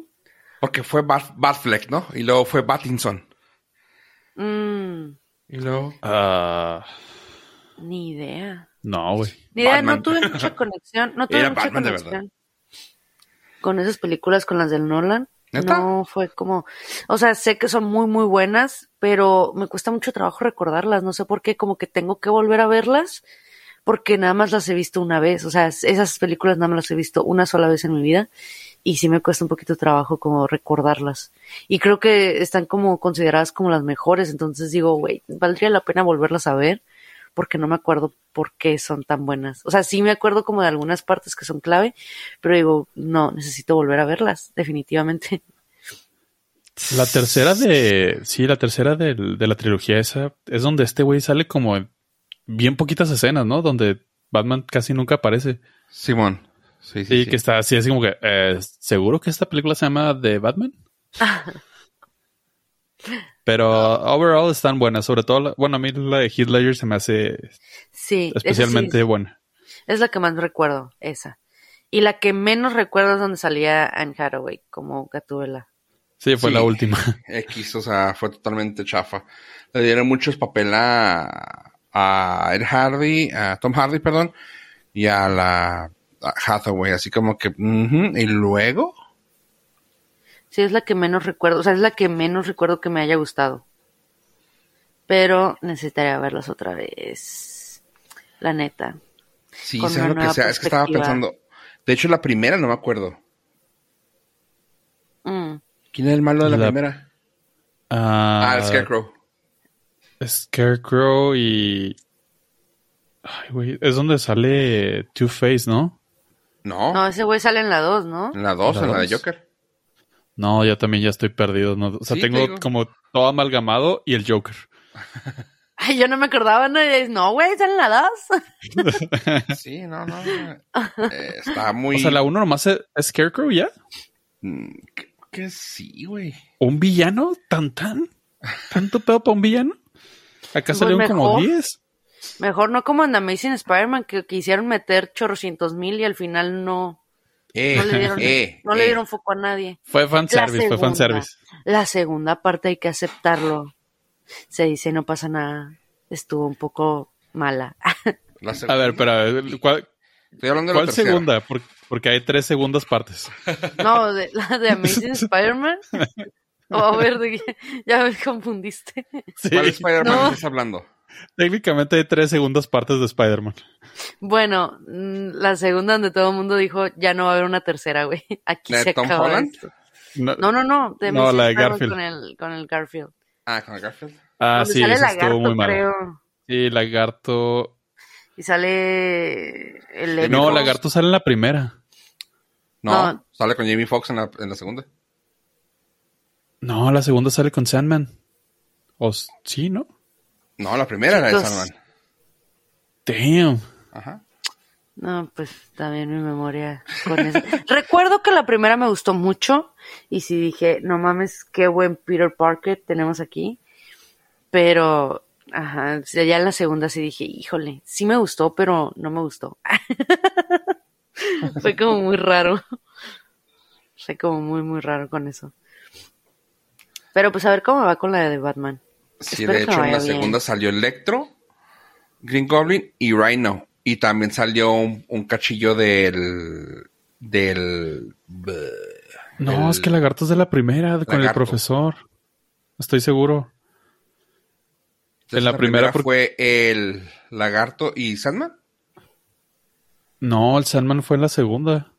Porque fue Bat, Batfleck, ¿no? Y luego fue Battinson. Mm, Y luego. Ah, ni idea. no, güey. Ni idea, Batman. no tuve mucha conexión. No tuve Era mucha Batman conexión con esas películas, con las del Nolan. ¿Neta? No fue como, o sea, sé que son muy, muy buenas, pero me cuesta mucho trabajo recordarlas. No sé por qué, como que tengo que volver a verlas, porque nada más las he visto una vez. O sea, esas películas nada más las he visto una sola vez en mi vida, y sí me cuesta un poquito de trabajo como recordarlas. Y creo que están como consideradas como las mejores, entonces digo, güey, valdría la pena volverlas a ver, porque no me acuerdo por qué son tan buenas. O sea, sí me acuerdo como de algunas partes que son clave, pero digo, no, necesito volver a verlas, definitivamente. La tercera de... Sí, la tercera de la trilogía esa es donde este güey sale como en bien poquitas escenas, ¿no? Donde Batman casi nunca aparece. Simón. Sí, sí. Sí, sí. que está así, así como que... eh, ¿Seguro que esta película se llama The Batman? [laughs] Pero overall están buenas, sobre todo, la- bueno, a mí la de Heath Ledger se me hace Sí, especialmente es- buena. es la que más recuerdo, esa. Y la que menos recuerdo es donde salía Anne Hathaway como Gatúbela. Sí, fue Sí. la última. [laughs] X, o sea, fue totalmente chafa. Le dieron muchos papel a, a Ed Hardy, a Tom Hardy, perdón, y a la Hathaway, así como que, y luego, Sí, es la que menos recuerdo, o sea, es la que menos recuerdo que me haya gustado. Pero necesitaría verlas otra vez. La neta. sí, ¿sabes lo que sea? Es que estaba pensando, de hecho, la primera no me acuerdo. Mm. ¿Quién es el malo de la, La- primera? Ah, Ah, el Scarecrow. Scarecrow y... Ay, güey, es donde sale Two-Face, ¿no? No, No, ese güey sale en la 2, ¿no? en la 2, ¿La en la de? Joker. No, yo también ya estoy perdido. ¿no? O sea, Sí, tengo como todo amalgamado y el Joker. [laughs] Ay, yo no me acordaba, no, y- no, güey, sale en la 2. [laughs] Sí, no, no. eh, está muy... O sea, la uno nomás es es Scarecrow ya. Mm, que- que sí, güey. ¿Un villano? ¿Tan tan? ¿Tanto pedo para un villano? Acá Pues salieron como mejor. 10. Mejor no como en Amazing Spider-Man que quisieron meter chorrocientos mil y al final no, Eh, no le dieron, [laughs] eh, no le eh. dieron foco a nadie. Fue fanservice, fue fanservice. La segunda parte hay que aceptarlo. Se dice, no pasa nada. Estuvo un poco mala. [laughs] La A ver, pero ¿cuál, Estoy hablando de la cuál tercera. segunda? Por- porque hay tres segundas partes. No, de, la de Amazing [laughs] Spider-Man. O a ver, ya me confundiste. Sí, ¿Cuál Spider-Man No. estás hablando? Técnicamente hay tres segundas partes de Spider-Man. Bueno, mm, la segunda donde todo el mundo dijo, ya no va a haber una tercera, güey. [laughs] Aquí ¿La de se Tom acaba Holland? esto. No, No, no, no. De No, Amazing la de Garfield. Con el, con el Garfield. Ah, con el Garfield. ah, Donde sí, sale estuvo Lagarto, muy mal. creo. Sí, Lagarto. Y sale el Jamie No. Lagarto sale en la primera. No, No. sale con Jamie Foxx en la, en la segunda. No, la segunda sale con Sandman. O sí, ¿no? No, la primera era de. Sandman. Damn. Ah, No, pues también mi memoria con eso. [laughs] Recuerdo que la primera me gustó mucho y sí dije, no mames, qué buen Peter Parker tenemos aquí. Pero, ajá, ya en la segunda sí dije, híjole, sí me gustó, pero no me gustó. [laughs] Fue como muy raro. Fue como muy, muy raro con eso. Pero pues a ver cómo va con la de Batman. Sí, Espero de hecho en la bien. segunda salió Electro, Green Goblin y Rhino. Y también salió un, un cachillo del... del... No, el- es que Lagarto es de la primera, con el profesor. Estoy seguro. Entonces, en la primera fue el Lagarto y Sandman. No, el Sandman fue en la segunda.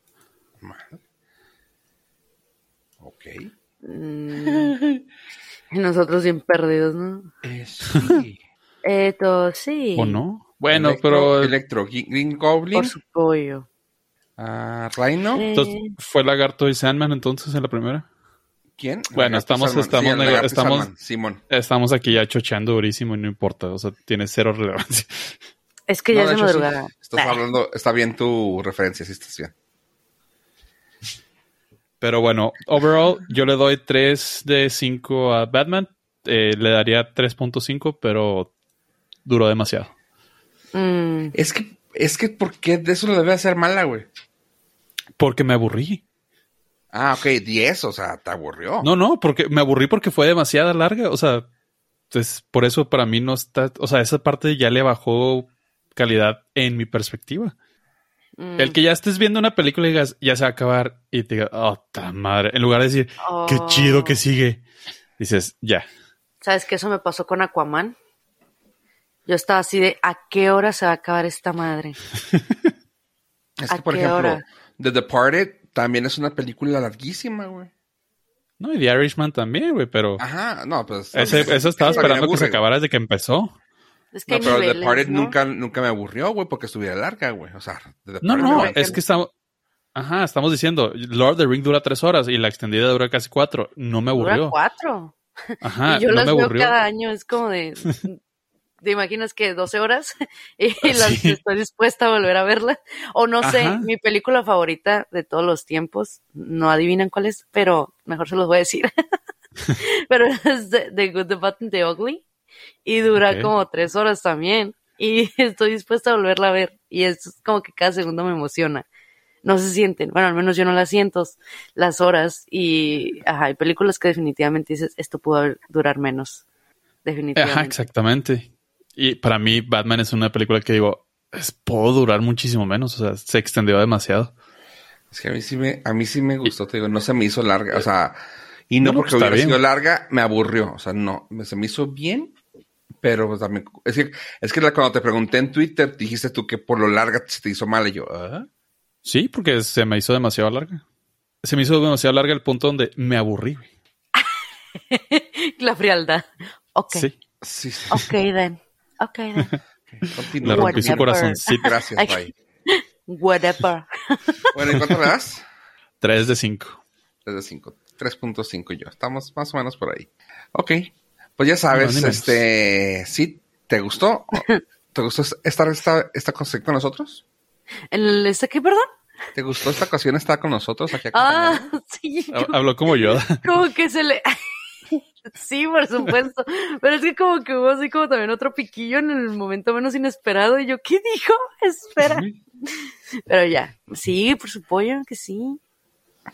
Ok. Mm. [laughs] Y [laughs] nosotros bien perdidos, ¿no? Eh, [laughs] sí. Esto sí. ¿O no? Bueno, Electro, pero Electro, Green Goblin, Por su pollo. ah, Rhino. Eh, entonces, fue Lagarto y Sandman entonces en la primera. ¿Quién? Bueno, estamos- Sandman. estamos estamos- Simón. Estamos aquí ya chocheando durísimo y no importa. O sea, tiene cero relevancia. es que No, ya de hecho, sí, madrugada. estás Nah. hablando, está bien tu referencia, sí estás bien. Pero bueno, overall, yo le doy 3 de 5 a Batman. Eh, le daría 3.5, pero duró demasiado. Mm, Es que, es que, ¿por qué de eso lo debe hacer mala, güey? Porque me aburrí. Ah, ok, 10, o sea, te aburrió. No, no, porque me aburrí porque fue demasiada larga. O sea, pues por eso para mí no está. O sea, esa parte ya le bajó calidad en mi perspectiva. Mm. El que ya estés viendo una película y digas, ya se va a acabar, y te digas, oh, ta madre. En lugar de decir, qué Oh. chido que sigue, dices, ya. ¿Sabes qué? Eso me pasó con Aquaman. Yo estaba así de, ¿a qué hora se va a acabar esta madre? [laughs] es ¿a que, por qué ejemplo, hora? The Departed también es una película larguísima, güey. No, y The Irishman también, güey, pero Ajá, no, pues. ese, eso estaba esperando que se acabara desde que empezó. Es que No, pero The niveles, Departed ¿no? nunca, nunca me aburrió, güey, porque estuviera larga, güey. O sea, The No, me no, es que estamos. Ajá, estamos diciendo, Lord of the Ring dura tres horas y la extendida dura casi cuatro. No me Dura aburrió. cuatro. Ajá, [laughs] y yo no las me veo aburrió. cada año, es como de, [laughs] ¿te imaginas que 12 horas? [laughs] y las Sí. estoy dispuesta a volver a verla. O no sé, Ajá. mi película favorita de todos los tiempos, no adivinan cuál es, pero mejor se los voy a decir. pero es The, The Good, The Bad and The Ugly y dura como tres horas también. Y [laughs] estoy dispuesta a volverla a ver. Y es como que cada segundo me emociona. No se sienten, bueno, al menos yo no las siento, las horas. Y ajá, hay películas que definitivamente dices, esto pudo haber- durar menos. Definitivamente. Ajá, exactamente. Y para mí, Batman es una película que digo, es, puedo durar muchísimo menos. O sea, se extendió demasiado. Es que a mí sí me, a mí sí me gustó, te digo, no se me hizo larga, o sea, y no, porque hubiera bien. sido larga, me aburrió, o sea, no, se me hizo bien, pero pues, también, es que, es que la- cuando te pregunté en Twitter, dijiste tú que por lo larga se te hizo mal, y yo, ¿ah? Sí, porque se me hizo demasiado larga. Se me hizo demasiado larga el punto donde me aburrí. [laughs] La frialdad. Ok. Sí, Sí, sí, Ok, then. Ok, then. [laughs] continúa. le rompí su corazoncito. Gracias, bye. Whatever. [laughs] Bueno, ¿y cuánto le das? 3 de 5. 3 de 5, 3.5 yo, estamos más o menos por ahí. Ok, pues ya sabes, este, ¿sí te gustó? [laughs] ¿Te gustó estar esta, esta ocasión con nosotros? ¿El este qué, perdón? ¿Te gustó esta ocasión estar con nosotros aquí Ah, [laughs] sí. Habló como yo. [laughs] Como que se le. Sí, por supuesto. Pero es que como que hubo así como también otro piquillo en el momento menos inesperado. Y yo, ¿qué dijo? Espera. Pero ya. Sí, por su pollo, que sí.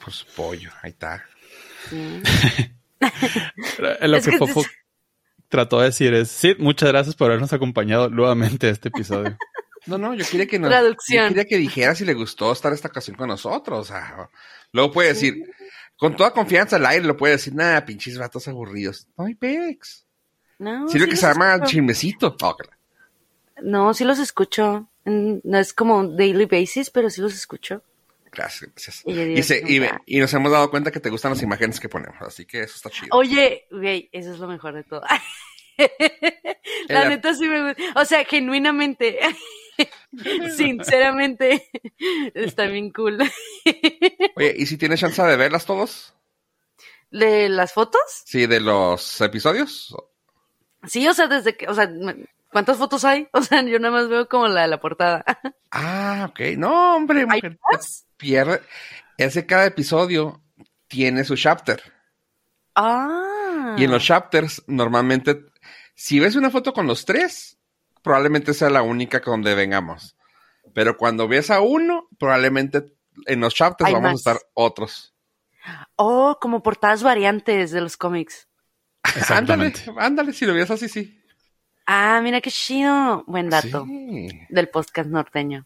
Por su pollo, ahí está. Sí. Lo Es que que- Fofo trató de decir es, sí, muchas gracias por habernos acompañado nuevamente a este episodio. [laughs] No, no, yo quería que nos, Traducción. yo quería que dijera si le gustó estar esta ocasión con nosotros. O sea, luego puede decir, con toda confianza al aire, lo puede decir, nada, pinches vatos aburridos. No hay pex. No, Sirve sí que los se llama escucho. chismecito. Oh, claro. No, sí los escucho. No es como daily basis, pero sí los escucho. Gracias, gracias. Y yo digo, Y, se- y- "Ya". y nos hemos dado cuenta que te gustan las imágenes que ponemos, así que eso está chido. Oye, güey, eso es lo mejor de todo. [laughs] La neta sí me gusta. O sea, genuinamente, [laughs] sinceramente, está bien cool. [laughs] Oye, ¿y si tienes chance de verlas todos? ¿De las fotos? Sí, de los episodios. Sí, o sea, desde que, o sea, ¿cuántas fotos hay? [laughs] O sea, yo nada más veo como la de la portada. [laughs] Ah, ok. No, hombre, ¿Hay mujer. más? Pierde. Es que cada episodio tiene su chapter. Ah. Y en los chapters, normalmente, si ves una foto con los tres, probablemente sea la única con donde vengamos. Pero cuando ves a uno, probablemente en los chapters Hay vamos más. a estar otros. Oh, como portadas variantes de los cómics. Ándale, ándale, si lo ves así, sí. Ah, mira qué chido. Buen dato Sí. del podcast norteño.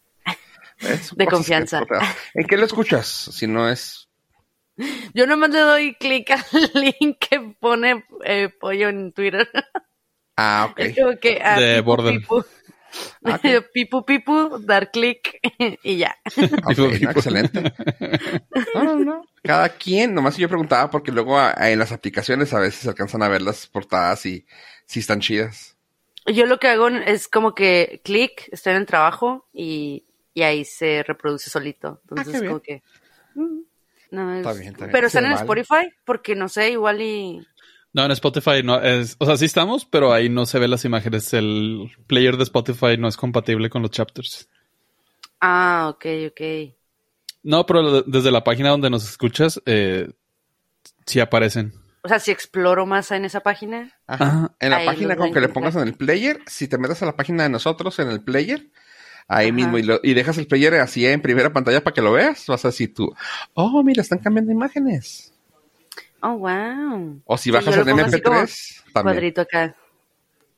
Es [laughs] De confianza. que- ¿En qué lo escuchas? Si no es. [laughs] Yo nomás le doy clic al [laughs] link que pone eh, pollo en Twitter. Ah, ok. Es como que ah, De pipu, Borden. pipu. Ah, pipu pipu, dar clic y ya. Ok, Tipo, no, tipo. excelente. No, no, no. Cada quien, nomás yo preguntaba porque luego a- en las aplicaciones a veces se alcanzan a ver las portadas y si están chidas. Yo lo que hago es como que clic, estoy en el trabajo y, y ahí se reproduce solito. Entonces, qué bien. como que. mm, no, es- Está bien, está bien. Pero están en. Spotify porque no sé, igual y. No, en Spotify no es, o sea, sí estamos, pero ahí no se ven las imágenes. El player de Spotify no es compatible con los chapters. Ah, ok, ok. No, pero desde la página donde nos escuchas, eh, sí aparecen. O sea, si exploro más en esa página. Ajá. En la página con que le pongas en el player, si te metes a la página de nosotros en el player, ahí Ajá. mismo y, lo- y dejas el player así en primera pantalla para que lo veas, vas a decir tú, oh, mira, están cambiando imágenes. Oh, wow. O si Sí, bajas así como MP3, también. Cuadrito acá.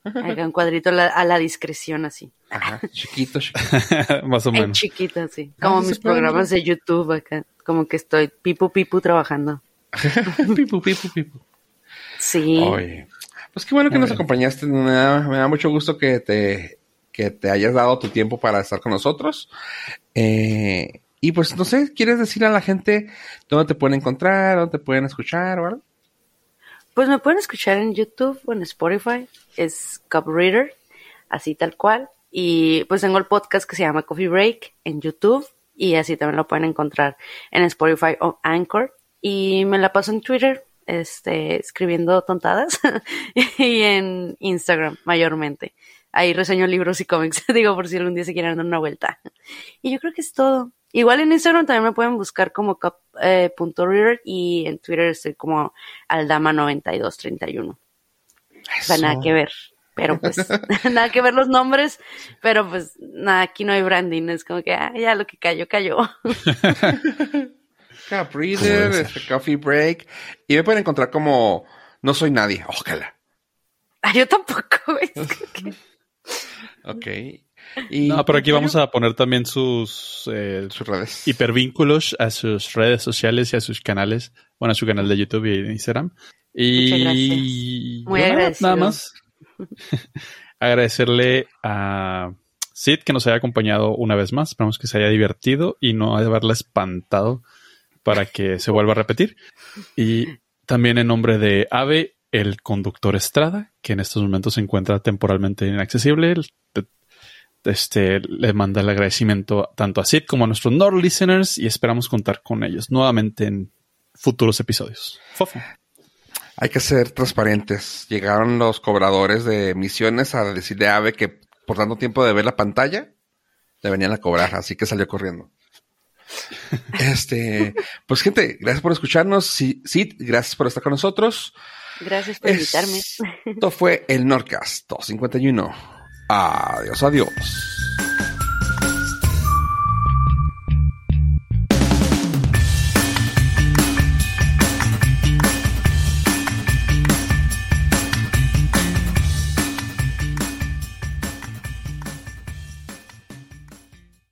Acá un cuadrito a la, a la discreción, así. Ajá, chiquito, chiquito. [laughs] Más o En menos. chiquito, así. Ah, Como sí mis programas de YouTube acá. Como que estoy pipu pipu trabajando. [laughs] pipu, pipu, pipu. Sí. Oye, pues qué bueno que Muy nos bien. acompañaste. Me da, me da mucho gusto que te, que te hayas dado tu tiempo para estar con nosotros. Eh, y pues, no sé, ¿quieres decir a la gente dónde te pueden encontrar, dónde te pueden escuchar o algo? Pues me pueden escuchar en YouTube o en Spotify. Es Cup Reader, así tal cual. Y pues tengo el podcast que se llama Coffee Break en YouTube. Y así también lo pueden encontrar en Spotify o Anchor. Y me la paso en Twitter, este, escribiendo tontadas. [laughs] y en Instagram, mayormente. Ahí reseño libros y cómics, [laughs] digo, por si algún día se quieren dar una vuelta. Y yo creo que es todo. Igual en Instagram también me pueden buscar como cup, eh, y en Twitter estoy como aldama9231. O sea, Eso. nada que ver. Pero pues, [laughs] nada que ver los nombres, pero pues nada, aquí no hay branding, es como que ah, ya lo que cayó, cayó. Cup Reader, este, Coffee Break. Y me pueden encontrar como No Soy Nadie. Ojalá. Ah, yo tampoco, [laughs] Ok. Y No, pero aquí vamos a poner también sus eh, sus redes. hipervínculos a sus redes sociales y a sus canales. Bueno, a su canal de YouTube y de Instagram. Y gracias. Muy yo nada-. Nada más [laughs] agradecerle a Sid que nos haya acompañado una vez más. Esperamos que se haya divertido y no haberla espantado para que se vuelva a repetir. Y también en nombre de Ave, el conductor Estrada, que en estos momentos se encuentra temporalmente inaccesible. Este le manda el agradecimiento tanto a Sid como a nuestros Nord listeners y esperamos contar con ellos nuevamente en futuros episodios. Fofo. Hay que ser transparentes. Llegaron los cobradores de misiones a decirle a Ave que por tanto tiempo de ver la pantalla, le venían a cobrar, así que salió corriendo. [laughs] Este, pues gente, gracias por escucharnos. Sí, sí, gracias por estar con nosotros. Gracias por invitarme. Esto fue el Nordcast 251. Adiós, adiós.